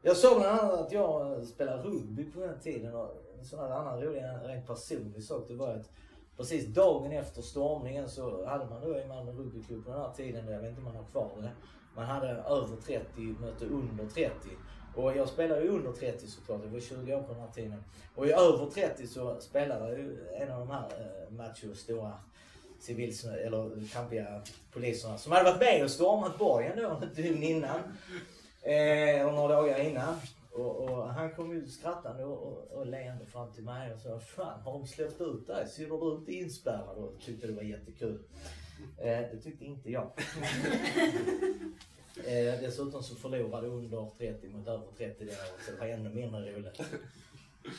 jag såg bland annat att jag spelade rugby på den tiden och en sån här annan rolig, rent personlig sak det var att precis dagen efter stormningen så hade man då i Malmö rugbyklubb på den här tiden, jag vet inte om man har kvar det, man hade över 30 möte under 30. Och jag spelade ju under 30 såklart, jag var 20 år på den här tiden. Och i över 30 så spelade jag ju en av de här eh, macho stora civils eller kampiga poliserna som hade varit med och stormat borgen då [LAUGHS] dygn innan. Eh, eller några dagar innan. Och, och han kom ju skrattande och, och, och leende fram till mig och sa Fan har de släppt ut dig? Sitter du inte inspärrad? Och tyckte det var jättekul. Eh, det tyckte inte jag. [LAUGHS] eh, dessutom så förlorade under 30 mot över 30 det året så det var ännu mindre roligt.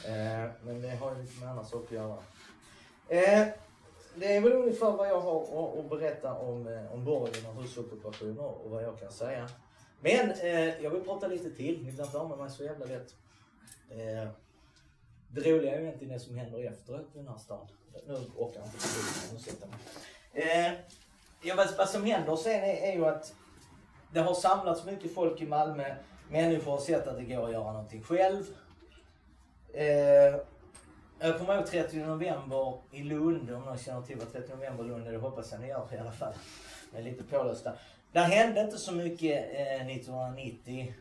Eh, men det har ju lite med andra saker att göra. Eh, det är väl ungefär vad jag har att, berätta om, eh, om borgen och husockupationer och vad jag kan säga. Men eh, jag vill prata lite till. Ni blir inte av med mig så jävla lätt. Eh, det roliga är ju egentligen det som händer efteråt i den här stan. Nu orkar jag inte förbi nu sätter mig. Eh, ja, vad, vad som händer sen är, är ju att det har samlats mycket folk i Malmö. Människor har sett att det går att göra någonting själv. Eh, jag kommer ihåg 30 november i Lund, om någon känner till vad 30 november i Lund är, det hoppas jag ni gör i alla fall. Jag är lite pålösta. Det hände inte så mycket eh, 1990.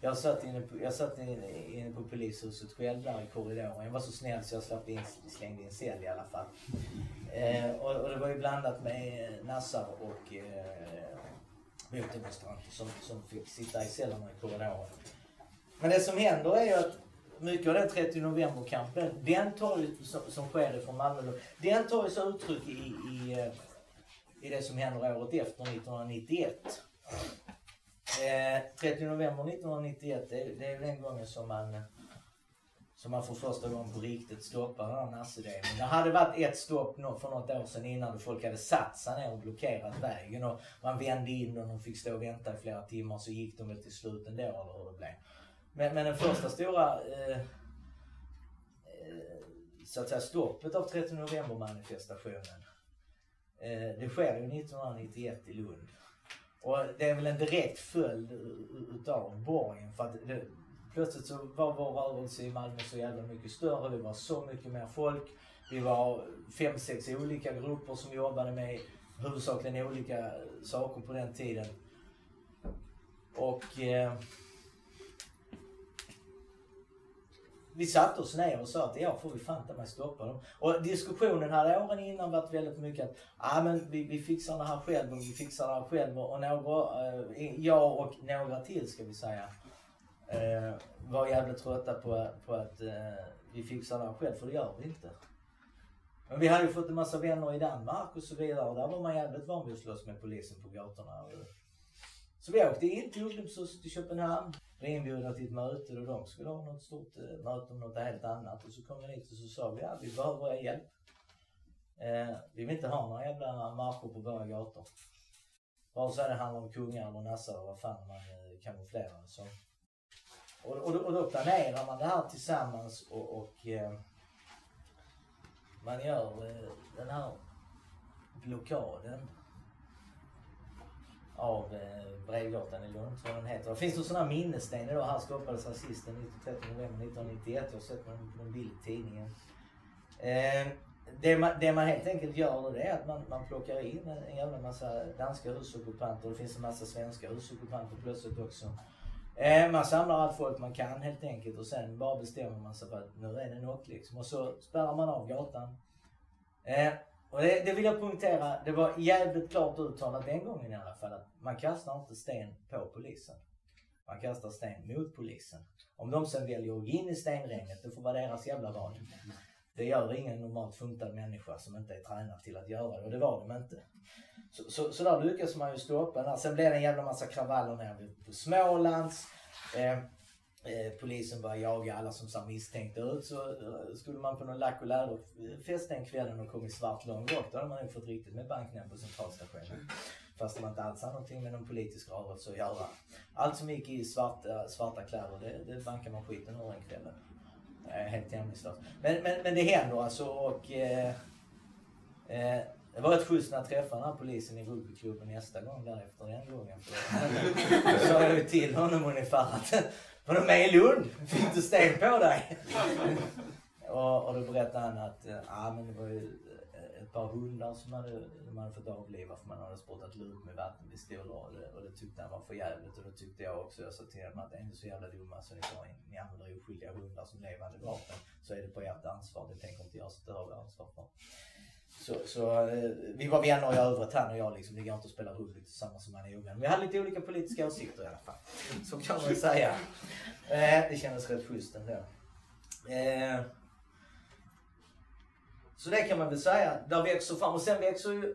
Jag satt, inne på, jag satt inne, inne på polishuset själv där i korridoren. Jag var så snäll så jag slapp in, slängde in cell i alla fall. Eh, och, och det var ju blandat med eh, nassar och eh, motdemonstranter som, som fick sitta i cellerna i korridoren. Men det som händer är ju att mycket av den 30 november-kampen, den tar ju, som, som sker ifrån Malmö, då, den tar ju sig uttryck i, i, eh, i det som händer året efter, 1991. Eh, 30 november 1991, det, det är den gången som man som man för första gången på riktigt stoppar den här nassedelen. Det hade varit ett stopp för något år sedan innan då folk hade satt sig ner och blockerat vägen och man vände in och de fick stå och vänta i flera timmar så gick de väl till slut ändå eller hur det blev. Men, men den första stora eh, eh så att säga stoppet av 30 november manifestationen Eh, det sker ju 1991 i Lund. Och det är väl en direkt följd utav borgen för att det, plötsligt så var vår rörelse i Malmö så jävla mycket större. Vi var så mycket mer folk. Vi var fem, sex olika grupper som jobbade med huvudsakligen olika saker på den tiden. Och eh, vi satte oss ner och sa att ja, får vi fan ta mig stoppa dem. Och diskussionen hade åren innan varit väldigt mycket att ah, men vi, vi fixar det här själva, vi fixar det här själva. Och några, eh, jag och några till ska vi säga, eh, var jävligt trötta på, på att eh, vi fixar det här själv, för det gör vi inte. Men vi hade ju fått en massa vänner i Danmark och så vidare och där var man jävligt van vid att slåss med polisen på gatorna. Så vi åkte in till ungdomshuset i Köpenhamn. Blev inbjudna till ett möte och de skulle ha något stort eh, möte om något helt annat. Och så kom vi dit och så sa vi att ja, vi behöver er hjälp. Eh, vi vill inte ha några jävla marscher på våra gator. Vare sig det handlar om kungar eller nassar och vad fan man eh, kamouflerar så. Och, och, och då planerar man det här tillsammans och, och eh, man gör eh, den här blockaden av eh, Brevgatan i Lund, vad den heter. Det finns en sån här minnessten idag. Här skapades rasisten 13 november 1991. Jag har sett på någon bild i tidningen. Eh, det, man, det man helt enkelt gör då det är att man, man plockar in en, en jävla massa danska husockupanter. Det finns en massa svenska husockupanter plötsligt också. Eh, man samlar allt folk man kan helt enkelt och sen bara bestämmer man sig för att nu är det något liksom. Och så spärrar man av gatan. Eh, och det, det, vill jag punktera, det var jävligt klart uttalat den gången i alla fall att man kastar inte sten på polisen. Man kastar sten mot polisen. Om de sen väljer att gå in i stenregnet, det får vara deras jävla val. Det gör ingen normalt funtad människa som inte är tränad till att göra det och det var de inte. Så, så, så där lyckas man ju stoppa den. Sen blev det en jävla massa kravaller nere på Smålands. Eh, Eh, polisen började jaga alla som såg misstänkta ut så eh, skulle man på någon lack och läderfest den kvällen och eh, kom i svart långrock. då hade man ju fått riktigt med banknämnd på centralstationen. Fast man inte alls hade någonting med någon politisk rörelse att göra. Allt som gick i svarta, svarta kläder det, det bankade man skiten ur den kvällen. Helt jämlikt Men, men, men det händer alltså och eh, eh, det var rätt schysst när jag träffade den här polisen i rugbyklubben nästa gång därefter den gången. [LAUGHS] Då sa jag ju till honom ungefär att var du med i Lund? Fick du sten på dig? och, och då berättade han att ja, men det var ju eh, ett par hundar som hade, de hade fått avliva för man hade spottat lut med vattenpistoler och det, och det tyckte han var för jävligt och då tyckte jag också, jag sa till dem att det är inte så jävla dumma så ni, får, ni använder oskyldiga hundar som levande vapen så är det på ert ansvar, det tänker inte jag har vi ansvar för. Så, så eh, vi var vänner i övrigt han och jag liksom. Det går inte att spela rugby tillsammans som man är ovän. Vi hade lite olika politiska åsikter i alla fall. Så kan man säga. Eh, det kändes rätt schysst ändå. Eh, så det kan man väl säga. Där växer fram. Och sen växer ju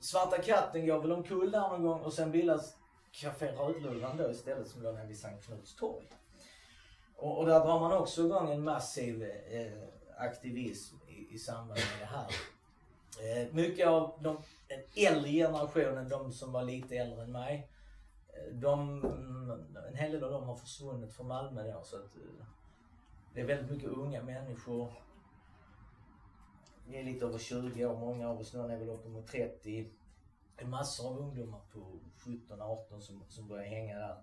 Svarta katten går väl omkull där någon gång och sen bildas Café Rödluvan då istället som låg nere vid Sankt Knuts torg. Och, och där drar man också igång en massiv eh, aktivism i samband med det här. Eh, mycket av de, den äldre generationen, de som var lite äldre än mig, eh, de, en hel del av dem har försvunnit från Malmö då så att eh, det är väldigt mycket unga människor. Vi är lite över 20 år, många av oss nu är väl uppemot 30. Det är massor av ungdomar på 17-18 som, som börjar hänga där.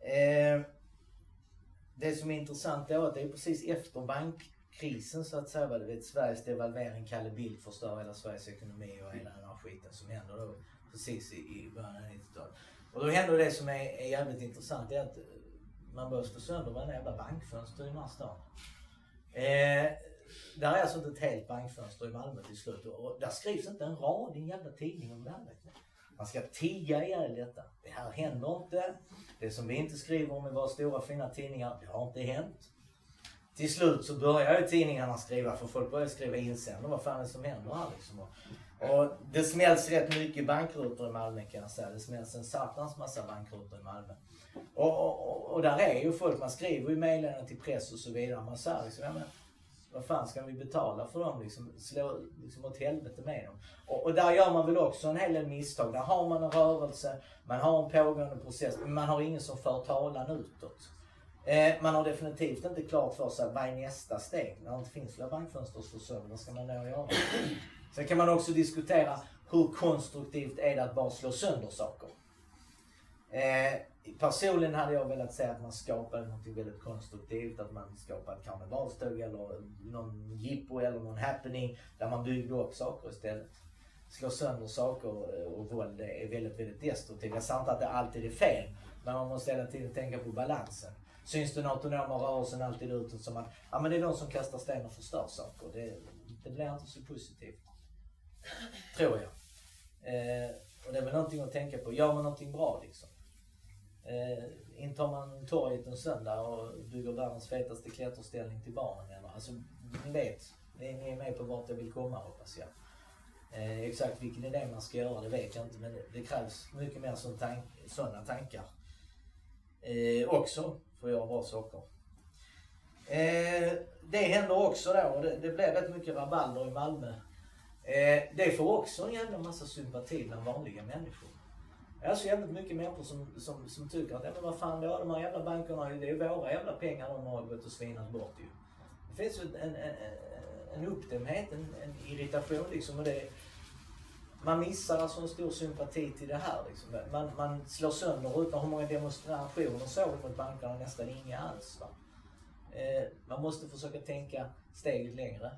Eh, det som är intressant är att det är precis efter bank krisen så att säga. Du vet, Sveriges devalvering, Kalle Bildt förstör hela Sveriges ekonomi och hela den här skiten som händer då precis i, i början av 90-talet. Och då händer det som är, är jävligt intressant, det är att eh, man börjar slå sönder varenda jävla bankfönster i den här stan. Eh, där är alltså inte ett helt bankfönster i Malmö till slut och där skrivs inte en rad i en jävla tidning om det här. Man ska tiga ihjäl detta. Det här händer inte. Det som vi inte skriver om i våra stora fina tidningar, det har inte hänt till slut så börjar ju tidningarna skriva, för folk börjar skriva insändare. Vad fan är det som händer här liksom? Och, och det smälls rätt mycket bankrutor i Malmö kan jag säga. Det smälls en satans massa bankrutor i Malmö. Och, och, och, och där är ju folk, man skriver ju meddelanden till press och så vidare. Man säger liksom, ja men vad fan ska vi betala för dem liksom? Slå liksom åt helvete med dem. Och, och där gör man väl också en hel del misstag. Där har man en rörelse, man har en pågående process, men man har ingen som för talan utåt. Eh, man har definitivt inte klart för sig vad är nästa steg. När det inte finns fler bankfönster så sönder, vad ska man då göra? Sen kan man också diskutera hur konstruktivt är det att bara slå sönder saker? Eh, personligen hade jag velat se att man skapade något väldigt konstruktivt. Att man skapade ett karnevalståg eller någon jippo eller någon happening där man byggde upp saker istället. Slå sönder saker eh, och våld är väldigt, väldigt destruktivt. Jag säger inte att det alltid är fel, men man måste hela tiden tänka på balansen. Syns den autonoma rörelsen alltid utåt? som att ja, men det är de som kastar sten och förstör saker. Det, det blir inte så positivt. Tror jag. Eh, och det är väl någonting att tänka på. Gör man någonting bra liksom. Eh, intar man torget en söndag och bygger världens fetaste klätterställning till barnen. Eller? Alltså, ni vet. Ni, är med på vart jag vill komma hoppas jag. Eh, exakt vilken idé man ska göra det vet jag inte men det, det krävs mycket mer sån tank, sådana tankar. Eh, också för att göra bra saker. Eh, det händer också då och det, det blev rätt mycket rabalder i Malmö. Eh, det får också en jävla massa sympati bland vanliga människor. Det är så jävligt mycket människor som, som, som tycker att, ja men vad fan då, de här jävla bankerna, det är våra jävla pengar de har gått och svinat bort ju. Det finns ju en, en, en uppdämdhet, en, en irritation liksom. Och det, man missar alltså en stor sympati till det här liksom. Man, man slår sönder rutan. Hur många demonstrationer såg vi mot bankerna? Nästan inga alls. Va? Eh, man måste försöka tänka steget längre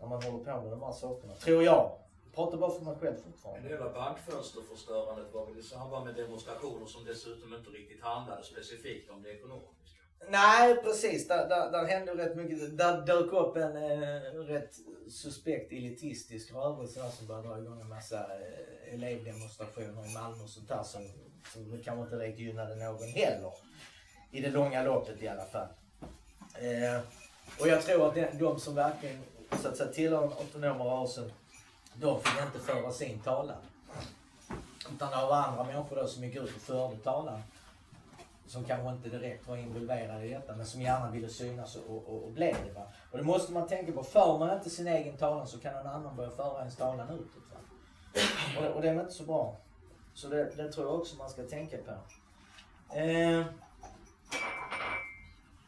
när man håller på med de här sakerna. Tror jag. Prata pratar bara för mig själv fortfarande. En del av bankfönsterförstörandet var väl i samband med demonstrationer som dessutom inte riktigt handlade specifikt om det ekonomiska. Nej precis, där, där, där hände rätt mycket. Där dök upp en eh, rätt suspekt elitistisk rörelse där som började dra igång en massa eh, elevdemonstrationer i Malmö och sånt där som, som kanske inte riktigt gynnade någon heller. I det långa loppet i alla fall. Eh, och jag tror att de, de som verkligen så att säga tillhör den autonoma rörelsen, de fick inte föra sin talan. Utan det var andra människor då som gick ut och förde talan som kanske inte direkt var involverade i detta men som gärna ville synas och, och, och blev det. Va? Och det måste man tänka på. För man inte sin egen talan så kan någon annan börja föra ens talan utåt. Va? Och, och det är inte så bra. Så det, det, tror jag också man ska tänka på. Eh,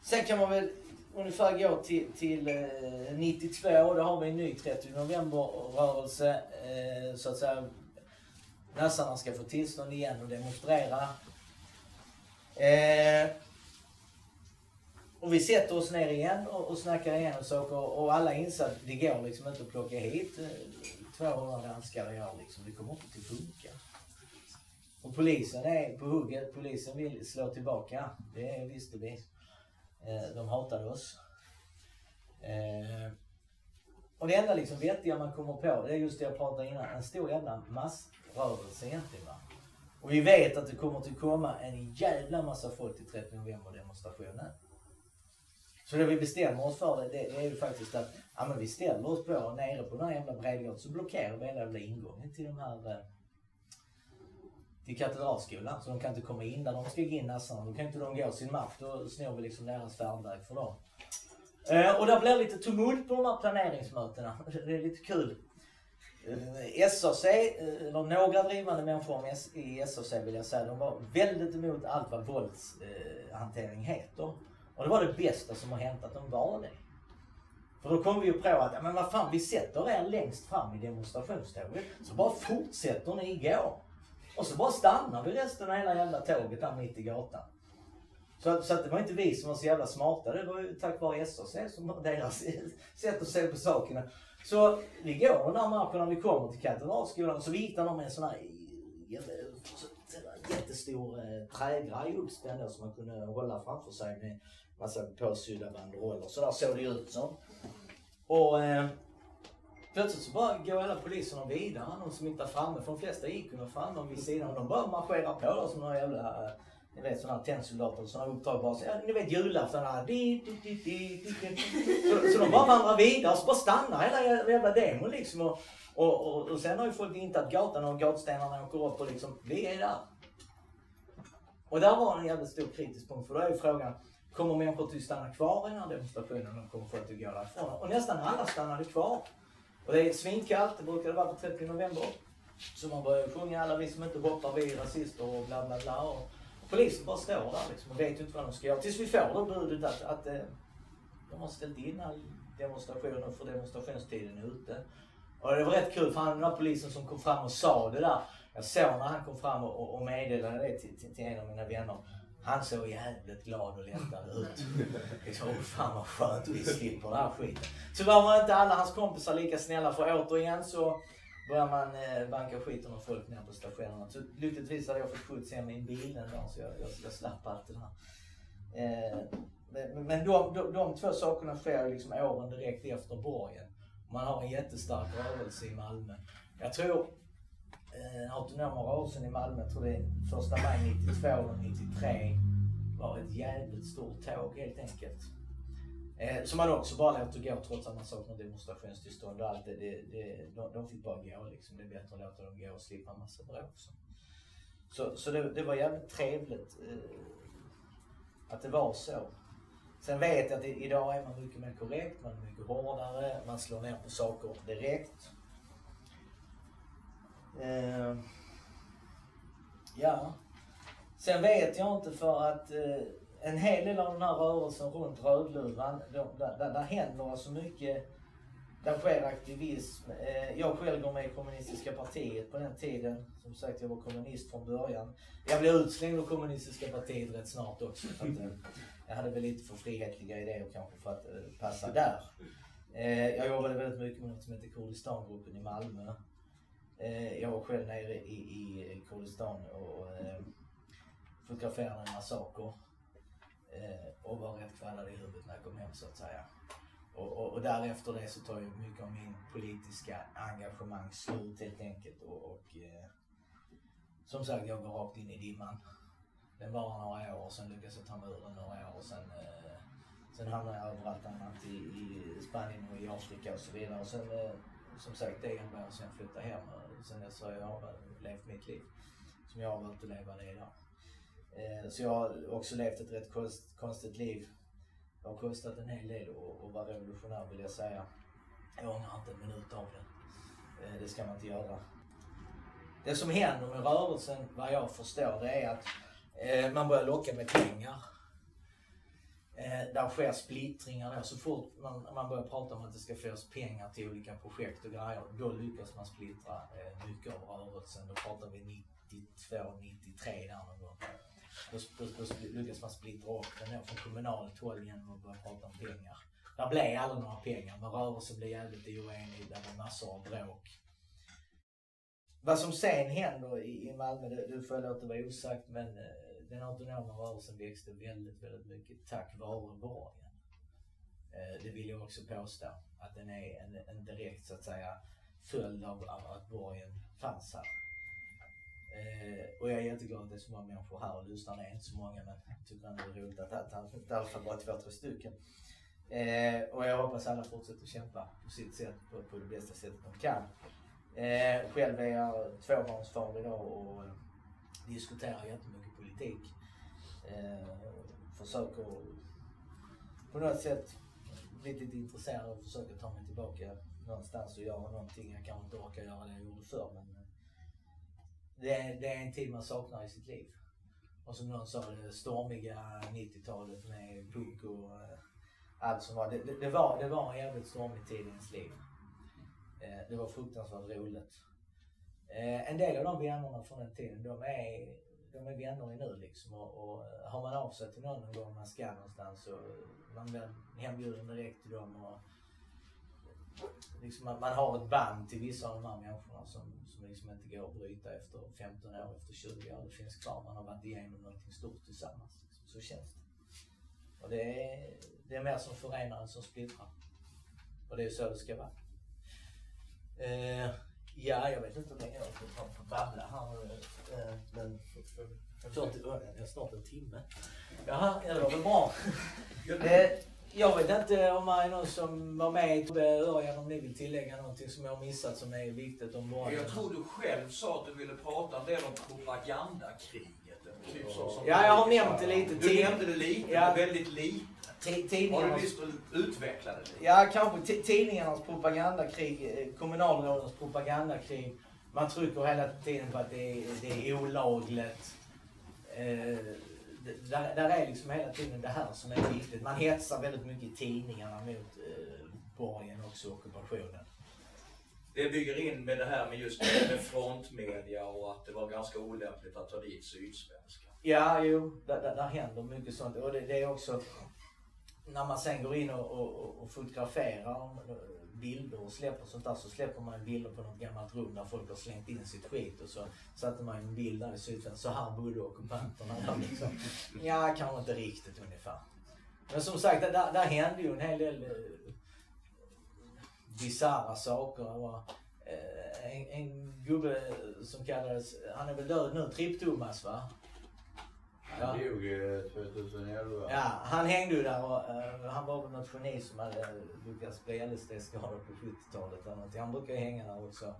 sen kan man väl ungefär gå till, till eh, 92. Då har vi en ny 30 november-rörelse. Eh, så att säga nassarna ska få tillstånd igen och demonstrera. Eh, och vi sätter oss ner igen och, och snackar igenom saker och alla inser att det går liksom inte att plocka hit eh, 200 danskar i år liksom. Det kommer inte att funka. Och polisen är på hugget. Polisen vill slå tillbaka. Det visste vi. Eh, de hatade oss. Eh, och det enda liksom vettiga man kommer på, det är just det jag pratade innan. En stor jävla massrörelse egentligen va. Och vi vet att det kommer att komma en jävla massa folk till 30 november demonstrationen. Så det vi bestämmer oss för det, det är ju faktiskt att ja, men vi ställer oss på nere på den här jävla Bredgården så blockerar vi hela jävla ingången till de här eh, till Katedralskolan. Så de kan inte komma in där de ska gå in nassarna. Då kan inte de gå sin match. Då snor vi liksom deras färdväg för dem. Eh, och det blir lite tumult på de här planeringsmötena. [LAUGHS] Det är lite kul. Eh, SAC, eh, eller några drivande människor i SAC vill jag säga, de var väldigt emot allt vad våldshantering heter. Och det var det bästa som har hänt att de var det. För då kom vi ju på att, men vad fan, vi sätter er längst fram i demonstrationståget. Så bara fortsätter ni gå. Och så bara stannar vi resten av hela jävla tåget där mitt i gatan. Så, så att det var inte vi som var så jävla smarta. Det var ju tack vare SAC som deras [LAUGHS] sätt att se på sakerna. Så vi går den där marken när vi kommer till Katedralskolan så vi hittar med en sån här jättestor eh, trägrej uppspänd som man kunde hålla framför sig med massa påsydda banderoller. Så där såg det ut som. Och eh, plötsligt så bara går alla poliserna vidare, de som inte är framme. För de flesta gick ju framme vid sidan och de bara marscherar på där som några jävla eh, ni vet sådana tennsoldater, sådana uppdrag bara så, ja, ni vet julafton här, di, di, di, di, di. Så, så de bara vandrar vidare, så bara stannar hela jävla demon liksom. Och, och, och, och sen har ju folk intat gatan och gatstenarna åker upp och liksom, vi är där. Och där var en jävligt stor kritisk punkt, för då är ju frågan, kommer människor att stanna kvar i den här demonstrationen och kommer folk att gå därifrån? Och nästan alla stannade kvar. Och det är svinkallt, det brukar det vara på 30 november. Så man börjar sjunga alla vi som inte hoppar, vi är rasister och bla bla bla. Och polisen bara står där liksom och vet ju inte vad de ska göra. Tills vi får då budet att, att eh, de har ställt in all demonstrationen för demonstrationstiden är ute. Och det var rätt kul för han den där polisen som kom fram och sa det där. Jag såg när han kom fram och, och meddelade det till, till, till en av mina vänner. Han såg jävligt glad och lättad ut. Liksom, oh, fan vad skönt vi slipper den här skiten. Tyvärr var inte alla hans kompisar lika snälla för återigen så börjar man eh, banka skiten av folk ner på stationerna. Så lyckligtvis hade jag fått skjuts hem i en bil en dag så jag, jag, jag slapp allt det där. Eh, men men de, de, de två sakerna sker liksom åren direkt efter borgen. Man har en jättestark rörelse i Malmö. Jag tror eh, autonoma rörelsen i Malmö, jag tror det är första maj 92 eller 93, var ett jävligt stort tåg helt enkelt. Eh, som man också bara låter gå trots att man saknar demonstrationstillstånd och allt det. det, det de, de fick bara gå liksom. Det är bättre att låta dem gå och slippa en massa bråk. Så, så, det, det var jävligt trevligt eh, att det var så. Sen vet jag att idag är man mycket mer korrekt, man är mycket hårdare, man slår ner på saker direkt. Eh, ja. Sen vet jag inte för att eh, en hel del av den här rörelsen runt Rödluvan, där, där, där händer alltså mycket. Där sker aktivism. Eh, jag själv går med i kommunistiska partiet på den tiden. Som sagt, jag var kommunist från början. Jag blev utslängd ur kommunistiska partiet rätt snart också. För att, eh, jag hade väl lite för frihetliga idéer kanske för att eh, passa där. Jag jobbade väldigt mycket med något som heter Kurdistangruppen i Malmö. Jag var själv nere i, i Kurdistan och fotograferade en massaker. Eh, och var rätt kvaddad i huvudet när jag kom hem så att säga. Och, och, och därefter det så tar ju mycket av min politiska engagemang slut helt enkelt. Och, och eh, som sagt, jag går rakt in i dimman. Den varar några år och sen lyckas jag ta mig ur den några år och sen, eh, sen hamnar jag överallt annat i, i Spanien och i Afrika och så vidare. Och sen, eh, som sagt, det är en år sen jag hem. Och sen dess har jag levt mitt liv som jag har valt att leva det idag. Eh, så jag har också levt ett rätt konst, konstigt liv. Det har kostat en hel del att vara revolutionär vill jag säga. Jag ångrar inte en minut av det. Eh, det ska man inte göra. Det som händer med rörelsen, vad jag förstår, det är att eh, man börjar locka med pengar. Eh, där sker splittringar då. Så fort man, man börjar prata om att det ska fås pengar till olika projekt och grejer, då lyckas man splittra eh, mycket av rörelsen. Då pratar vi 92, 93 där någon gång. Då, då, då lyckas man splittra upp den då från kommunalt håll genom att börja prata om pengar. Där blev aldrig några pengar, men rörelsen blev jävligt oenig. Det var massor av bråk. Vad som sen händer i, i Malmö, det, det får jag låta vara osagt, men eh, den autonoma rörelsen växte väldigt, väldigt mycket tack vare borgen. Eh, det vill jag också påstå. Att den är en, en direkt, så att säga, följd av, av att borgen fanns här. Eh, och jag är jätteglad att det är så många människor här och lyssnar. Det är inte så många men jag tycker ändå det är roligt att det är i alla fall bara två, tre stycken. Eh, och jag hoppas alla fortsätter kämpa på sitt sätt, på, på det bästa sättet de kan. Eh, själv är jag tvåbarnsfar idag och diskuterar jättemycket politik. Eh, försöker på något sätt bli lite intresserad och försöka ta mig tillbaka någonstans och göra någonting. Jag kanske inte orkar göra det jag gjorde förr men det är, det är en tid man saknar i sitt liv. Och som någon sa, det stormiga 90-talet med punk och eh, allt som var. Det, det, det, var. det var en jävligt stormig tid i ens liv. Eh, det var fruktansvärt roligt. Eh, en del av de vännerna från den tiden, de är, de är vänner i nu liksom. Och, och har man av sig till någon någon gång man ska någonstans så man blir hembjuden direkt till dem. Och, liksom man, man har ett band till vissa av de här människorna som, som liksom inte går att bryta efter 15 år, efter 20 år. Det finns kvar. Man har varit igenom någonting stort tillsammans. Liksom. Så känns det. Och det är, det är mer som förenar än som splittrar. Och det är så det ska vara. Eh, ja, jag vet inte hur länge jag på babbla här. Eh, men 40, ja, snart en timme. Jaha, ja, det var väl bra. Eh, Jag vet inte om det är någon som var med i Örjan om ni vill tillägga någonting som jag har missat som är viktigt om Borgen. Jag tror du själv sa att du ville prata en del om propagandakriget. Typ så, som Ja, jag har nämnt det lite Du nämnde det lite, Ja. men väldigt lite. Ti- Har du Tidningarnas, att utveckla det lite? ja, kanske ti- tidningarnas propagandakrig, eh, kommunalrådens propagandakrig. Man trycker hela tiden på att det är, det är olagligt. Eh, det- där, där är liksom hela tiden det här som är viktigt. Man hetsar väldigt mycket i tidningarna mot eh, borgen också, ockupationen. Det bygger in med det här med just med frontmedia och att det var ganska olämpligt att ta dit Sydsvenskan. Ja, jo, där, där, där händer mycket sånt. Och det, det är också när man sen går in och, och, och fotograferar bilder och släpper sånt där så släpper man bilder på något gammalt rum där folk har slängt in sitt skit och så satte man en bild där i Sydsvenskan. Så här bodde ockupanterna. Liksom. Ja, kanske inte riktigt ungefär. Men som sagt, där, där hände ju en hel del eh, bisarra saker. Och, eh, en, en gubbe som kallades, han är väl död nu, Tripp-Thomas va? Ja. Han dog eh, 2011. Ja, han hängde ju där och eh, han var väl något geni som hade eh, lyckats bli LSD-skadad på 70-talet eller någonting. Han brukar ju hänga där också.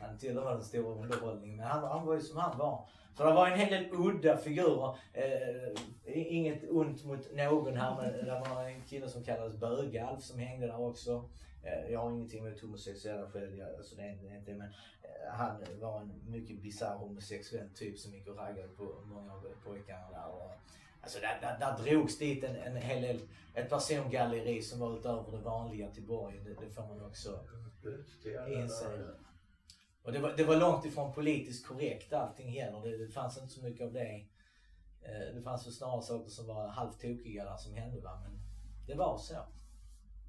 Han tillhör den stora underhållningen. Men han, han var ju som han var. Så det var en hel del udda figurer. Eh, inget ont mot någon här men det var en kille som kallades Bögalf som hängde där också. Eh, jag har ingenting emot homosexuella själv, jag, alltså det är inte inte, men eh, han var en mycket bisarr homosexuell typ som gick och raggade på många av pojkarna där. Och, Alltså där, där, där drogs dit en, en hel del, ett persongalleri som var utöver det vanliga till borgen. Det, det får man också inse. Och det var, det var långt ifrån politiskt korrekt allting heller. Det, det fanns inte så mycket av det. Eh, det fanns väl snarare saker som var halvtokiga där som hände va. Men det var så.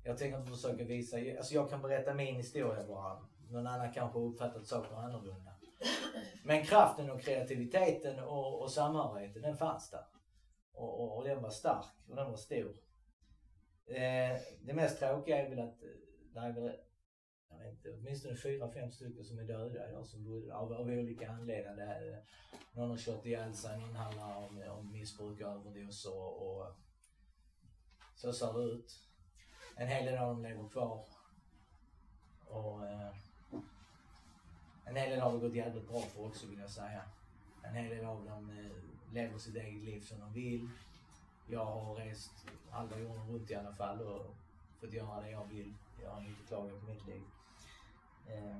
Jag tänker inte försöka visa, alltså jag kan berätta min historia bara. Någon annan kanske har uppfattat saker annorlunda. Men kraften och kreativiteten och, och samhörigheten den fanns där. Och, och, och den var stark och den var stor. Eh, det mest tråkiga är väl att eh, det är väl, jag vet inte, åtminstone fyra, fem stycken som är döda idag som bodde, av, av olika anledningar. Någon har kört ihjäl sig, någon handlar om, om missbruk och överdoser och, och så ser det ut. En hel del av dem lever kvar. Och eh, en hel del har det gått jävligt bra för också vill jag säga. En hel del av dem eh, lever sitt eget liv som de vill. Jag har rest halva jorden runt i alla fall och fått göra det jag vill. Jag har inte klagat på mitt liv. Eh,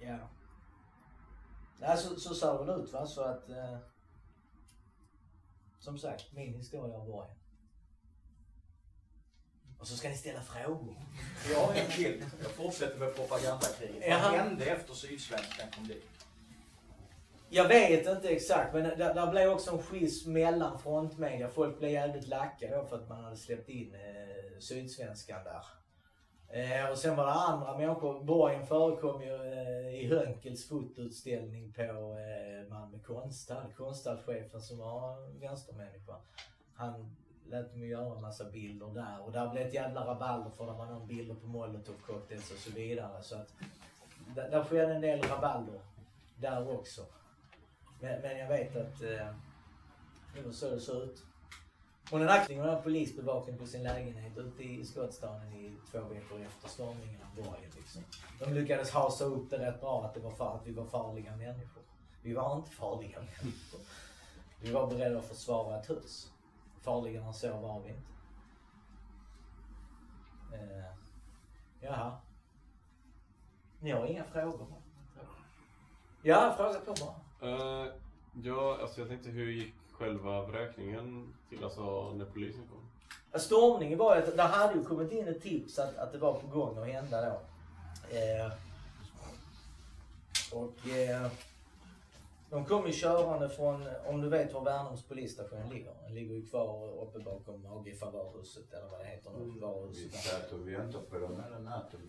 ja. Nej, så, så ser det väl ut va. Så att eh, som sagt, min historia har borgen. Och så ska ni ställa frågor. Jag har en till. Jag fortsätter med propagandakriget. Vad Jaha. hände efter Sydsvenskan kom dit? Jag vet inte exakt men där, där blev också en schism mellan frontmedia. Folk blev jävligt lacka då för att man hade släppt in eh, Sydsvenskan där. Eh, och sen var det andra människor. Borgen förekom ju eh, i Hönkels fotoutställning på eh, Malmö konsthall. Konsthallschefen som var vänstermänniska. Han lät dem göra en massa bilder där och där blev ett jävla rabalder för när var någon bilder på molotovcocktails och så vidare. Så att där, där skedde en del rabalder där också. Men, men jag vet att eh, det var så det såg ut. Hon hade akting med polisbevakning på sin lägenhet ute i skottstaden i två veckor efter stormningen av borgen. Liksom. De lyckades hasa upp det rätt bra att, det var far, att vi var farliga människor. Vi var inte farliga människor. Vi var beredda att försvara ett hus. Farligare än så var vi inte. Eh, jaha. Ni har inga frågor? Ja, fråga på bara. Eh, ja, alltså jag tänkte hur gick själva vräkningen till, alltså när polisen kom? Stormningen var ju att det hade ju kommit in ett tips att, att det var på gång att hända då. Eh, och eh, de kom ju körande från, om du vet var Värnums polisstation ligger. Den ligger ju kvar uppe bakom AG Favörhuset eller vad det heter. Mm. Vi Varuhuset. satt och väntade på dem hela natten.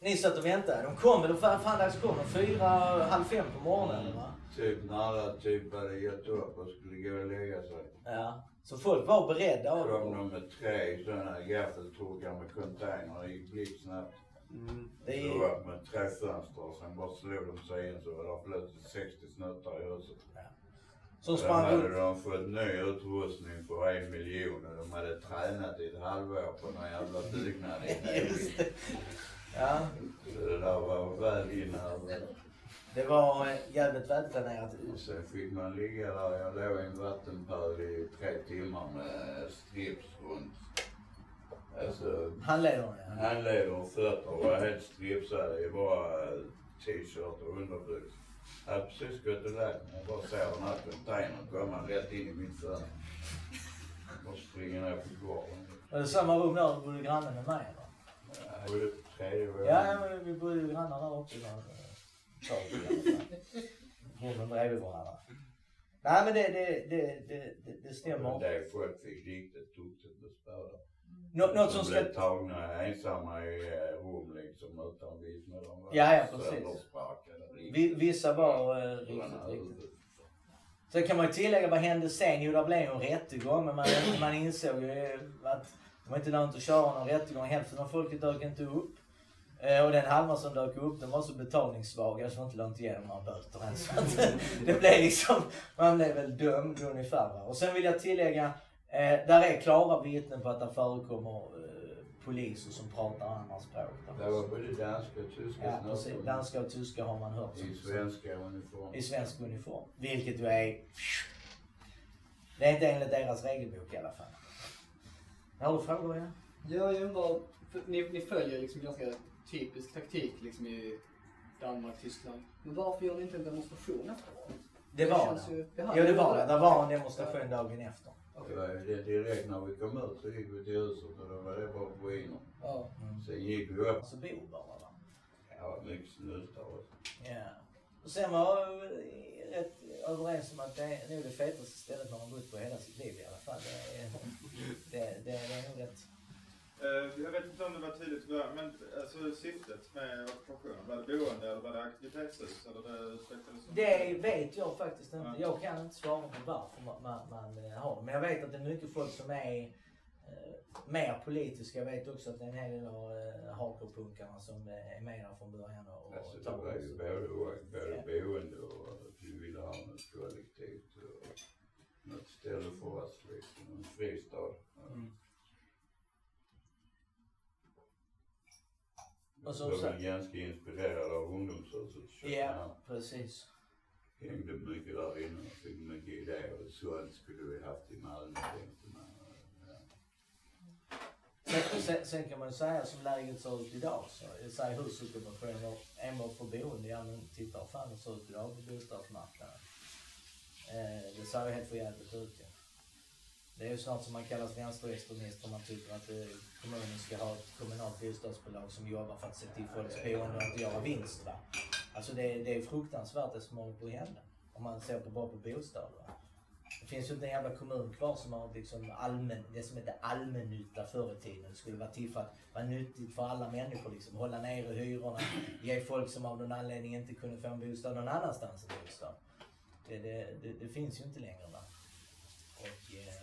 Ni satt och väntade. De kom väl, vad fan dags kom de? Fyra, halv fem på morgonen va? Typ när alla typ hade gett upp och skulle gå och lägga sig. Ja. Så folk var beredda. kom de med tre sådana gaffeltruckar med container. Det gick blixtsnabbt. Mm. det är, Drog upp med tre fönster och sen bara slog de sig in så var det plötsligt 60 snuttar i huset. Som Då sprang hade runt. de fått ny utrustning för en miljon och de hade tränat i ett halvår på någon jävla byggnad [LAUGHS] Just det. Ja, Så det där var väl inne. det var eh, jävligt välplanerat. Sen fick man ligga där. Jag låg i en vattenpöl i tre timmar med strips runt. Alltså, Handlederna ja. handleder och fötter var helt stripsade i bara t-shirt och underbyxor. Jag hade precis gått och lagt mig. Jag bara ser den här containern komma rätt in i min fönster. Och springer ner på gården. Var det samma rum där du bodde granne med mig eller? Jag bodde på tredje våningen. Ja, men vi bodde ju grannar där också. Eh. Rummen bredvid varandra. Nej men det, det, det, det, det, det Men stämmer. det folk fick riktigt duktigt med spöda. Nå, något som ska... blev tagna ensamma i eh, rum liksom utan vittnen. De var Ja, ja, precis. Vi, vissa var eh, riktigt, riktigt. Sen kan man ju tillägga, vad hände sen? Jo, det blev ju en rättegång. Men man, [CLEARS THROAT] man insåg ju att det var inte lönt att köra någon rättegång. Hälften av folket dök inte upp. Eh, Och den halvan som dök upp, den var så betalningssvaga så var inte lönt dem några böter ens. [LAUGHS] Det blev liksom, man blev väl dömd ungefär. Va? Och sen vill jag tillägga, eh, där är klara vittnen på att det förekommer eh, poliser som pratar andra språk. Det var både danska och tyska Ja, precis. Danska och tyska har man hört. i svenska uniformer. i svensk uniform. Vilket ju är... Det är inte enligt deras regelbok i alla fall. Har du frågor ja? Ja, jag undrar, för ni, ni följer liksom ganska typisk taktik liksom i Danmark, Tyskland. Men varför gör ni inte en demonstration efteråt? Det var det. ju- Jo det var det. Det var en demonstration dagen efter. Det direkt när vi kom ut så gick vi till huset och då var det bara ruiner. Ja. Sen gick vi upp. Alltså bor bara va? Ja, mycket snyltar och Ja. Och sen var vi rätt överens om att det är nog det fetaste stället man har bott på hela sitt liv i alla fall. Det är, det, det, det är nog rätt. Eh, Jag vet inte om det var tydligt början, men alltså syftet med ockupationen, var det boende eller var det aktivitetshus? Eller det Det vet jag faktiskt inte. Ja. Jag kan inte svara på varför man, man, man eh, har det. Men jag vet att det är mycket folk som är eh, mer politiska. Jag vet också att det är en hel del av eh, hardcore-punkarna som eh, är med där från början och, och Alltså det var ju både, både Ja. boende och att vi ville ha något kollektivt och något ställe för oss liksom, en fristad. Mm. Och jag var sagt- väl ganska inspirerad av ungdomshuset. Ja, precis. Hängde mycket där inne och fick mycket idéer. Sånt skulle vi haft i Malmö tänkte man. Ja. Sen, sen, sen kan man ju säga som läget ser ut idag så jag säger husockupationer enbart för boende. Ja men titta hur fan det ser ut idag på bostadsmarknaden. Eh, det ser ju helt för jävligt ut ju. Det är ju snart som man kallas vänsterextremist om man tycker att eh, kommunen ska ha ett kommunalt bostadsbolag som jobbar för att se till folks boende och inte göra vinst va. Alltså det, det är fruktansvärt det som håller på att hända. Om man ser på bara på bostäder va. Det finns ju inte en jävla kommun kvar som har liksom allmän, det som hette allmännytta förr i tiden. Det skulle vara till för att vara nyttigt för alla människor liksom. Hålla nere hyrorna, ge folk som av någon anledning inte kunde få en bostad någon annanstans en bostad. Det, det, det, det finns ju inte längre va. Och eh,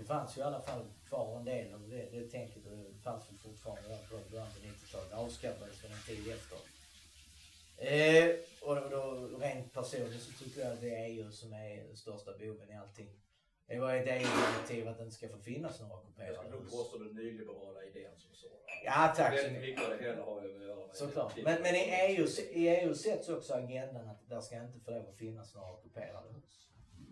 det fanns ju i alla fall kvar en del av det, det tänket och det fanns väl fortfarande där på början på 90-talet. Det avskaffades väl en tid efter. Eh, och då, rent personligt så tycker jag att det är EU som är den största boven i allting. Det var ett EU-direktiv att det inte ska få finnas några Jag ockuperade skulle nog hus. påstå den nyliberala idén som sådan. Ja tack så mycket. det hela har ju att göra med Såklart. Men, men i, EU, i EU sätts också agendan att där ska inte få lov att finnas några ockuperade hus.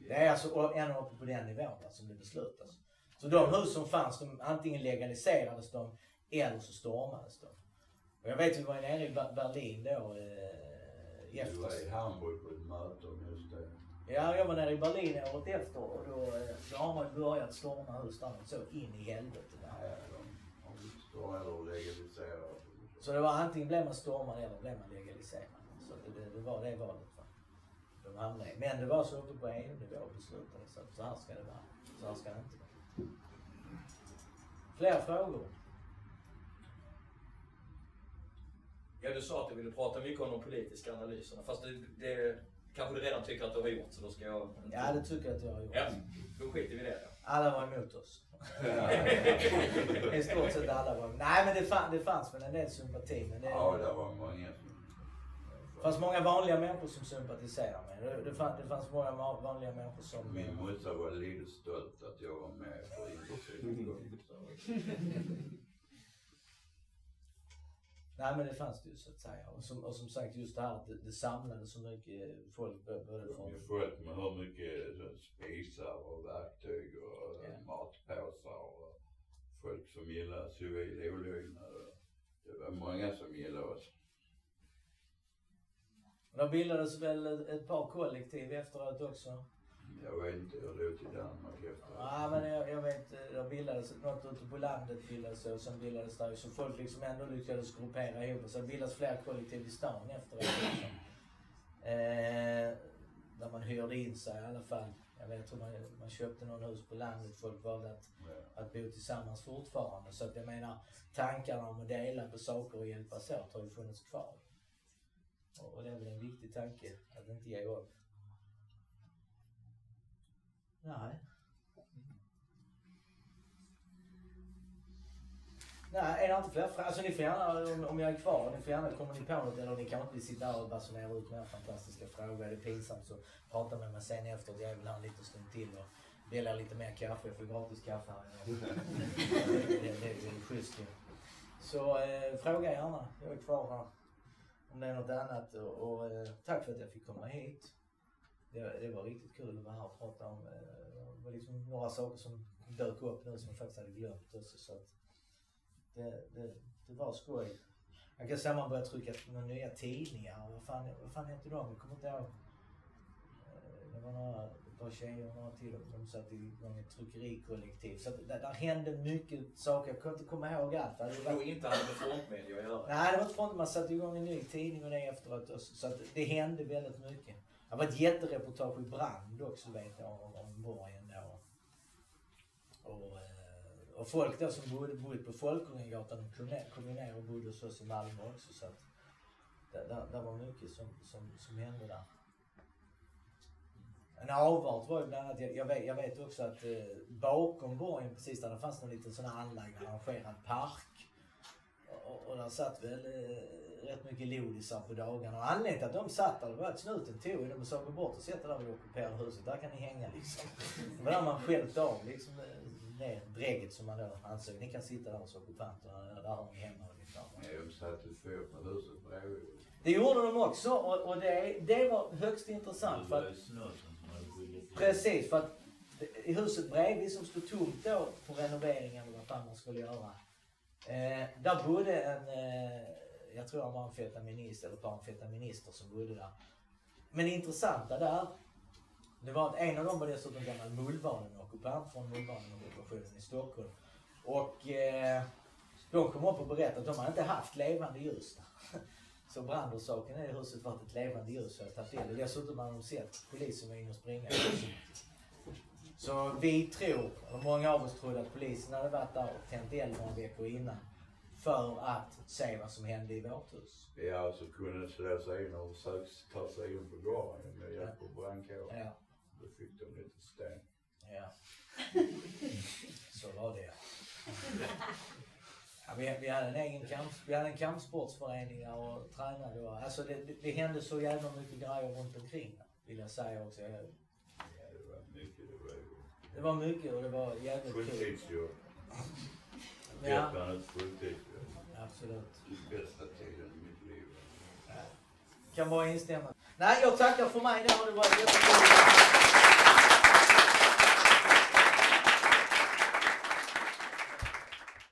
Det är alltså ännu uppe på den nivån där som det beslutas. Så de hus som fanns, de antingen legaliserades de eller så stormades de. Och jag vet vi var nere i Ber- Berlin då eh, Du var i efter. Hamburg på ett möte om just det. Ja, jag var nere i Berlin året efter och då, eh, då har man börjat storma hus där så in i helvete. va. Ja, de står eller legaliserat. Så det var antingen blev man stormad eller blev man legaliserad. Så det, det, det var det valet. De hamnade i. Men det var så uppe på EU-nivå beslutades att så här ska det vara. Så här ska det inte vara. Fler frågor? Ja, du sa att du ville prata mycket om de politiska analyserna. Fast det, det kanske du redan tycker att du har gjort, så då ska jag... inte- Ja, det tycker jag att jag har gjort. Ja, då skiter vi i det då. Alla var emot oss. [LAUGHS] I stort sett alla var Nej men det, fann, det fanns väl en del sympati. Men det, Ja, det var många som Det fanns många vanliga människor som sympatiserade med det. Det fanns, det fanns många vanliga människor som... Min morsa var lite stolt att jag var med för Industrin. Nej men det fanns det ju så att säga. Och som, och som sagt just det här att det, det samlade så mycket folk både från... fullt med hur mycket så, spisar och verktyg och Ja. matpåsar och folk som gillar civil olydnad. Det var många som gillade oss. Då bildades väl ett, par kollektiv efteråt också. Jag vet inte hur det låg till Danmark efter. Ja men jag, jag vet, eh, det bildades något ute på landet bildades det och sen bildades det så folk liksom ändå lyckades gruppera ihop och sen bildades fler kollektiv i stan efteråt också. Eh, där man hyrde in sig i alla fall. Jag vet hur man, man köpte någon hus på landet, folk valde att, Ja. att bo tillsammans fortfarande. Så att jag menar, tankarna om att dela på saker och hjälpas åt har ju funnits kvar. Och, det är väl en viktig tanke, att inte ge upp. Nej. Nej, är det inte fler frågor? Alltså ni får gärna, om, om jag är kvar, ni får gärna komma ni på något eller ni kan inte sitta här och basunera ut mer fantastiska frågor. Är det pinsamt så prata med mig sen efteråt. Jag är väl här en liten stund till och delar lite mer kaffe. Jag får gratis kaffe här. det, [LAUGHS] det, det, det är schysst ju. Så eh, fråga gärna. Jag är kvar här. Om det är något annat. Och, och eh, tack för att jag fick komma hit. Det, det var riktigt kul att vara här och prata om. Eh, det var liksom några saker som dök upp nu som jag faktiskt hade glömt också. Så att det, det, det var skoj. Jag kan säga att man började trycka några nya tidningar. Vad fan, vad fan hette de? Jag kommer inte ihåg. Eh, det var några, par tjejer och några till. De satte igång ett tryckerikollektiv. Så att det, där hände mycket saker. Jag kan inte komma ihåg allt. Det varit nog inte hade med frontmedia att göra. Nej, det var inte från man satte igång en ny tidning och det efteråt. Så att det hände väldigt mycket. Det var ett jättereportage i Brand också vet jag om, om borgen då. Och, eh, och folk då som bodde, bodde på Folkungagatan, de kom kom ner och bodde hos oss i Malmö också. Så att det var mycket som, som, som hände där. En avart var ju bland annat, jag, jag, vet, jag vet också att eh, bakom borgen precis där, det fanns någon liten sån här anlagd arrangerad park. Och, och där satt väl eh, rätt mycket lodisar på dagarna. Och anledningen till att de satt där det var att snuten tog i dem och sa gå bort och sätt er där vid ockuperade huset. Där kan ni hänga liksom. Det var där man skälte av liksom eh, det drägget som man då ansåg. Ni kan sitta där hos ockupanterna. Där har ni hemma ungefär. Ja, de satte fyr på huset bredvid. Det gjorde de också och, och det, det var högst intressant. För att, Precis, för att i huset bredvid som stod tomt då på renoveringen eller vad fan man skulle göra. Eh, där bodde en, eh, jag tror han var amfetaminist eller ett par amfetaminister som bodde där. Men det intressanta där, det var att en av dem var dessutom gammal mullvaneockupant från mullvaneockupationen i Stockholm. Och eh, de kom upp och berättade att de hade inte haft levande ljus där. Så brandorsaken i det huset var att ett levande ljus hade tagit eld. Och Dessutom hade de sett polisen var inne och springa i. Så vi tror, eller många av oss trodde att polisen hade varit där och tänt eld några veckor innan. För att se vad som hände i vårt hus. Vi har alltså kunnat slå sig in och försökt ta sig in på gården med hjälp av brandkåren. Ja, Då fick de lite sten. ja. Så var det. Ja, vi, vi hade en egen kamp, vi hade en kampsportsförening och tränade. Och, alltså det, det, det hände så jävla mycket grejer runt omkring vill jag säga också. Jag- Ja, det var mycket. Det var mycket och det var jävligt kul. fulltidsjobb. [LAUGHS] Ja, fulltidsjobb. absolut. Bästa tiden i mitt liv. Kan bara instämma. Nej, jag tackar för mig då. Det var jättekul.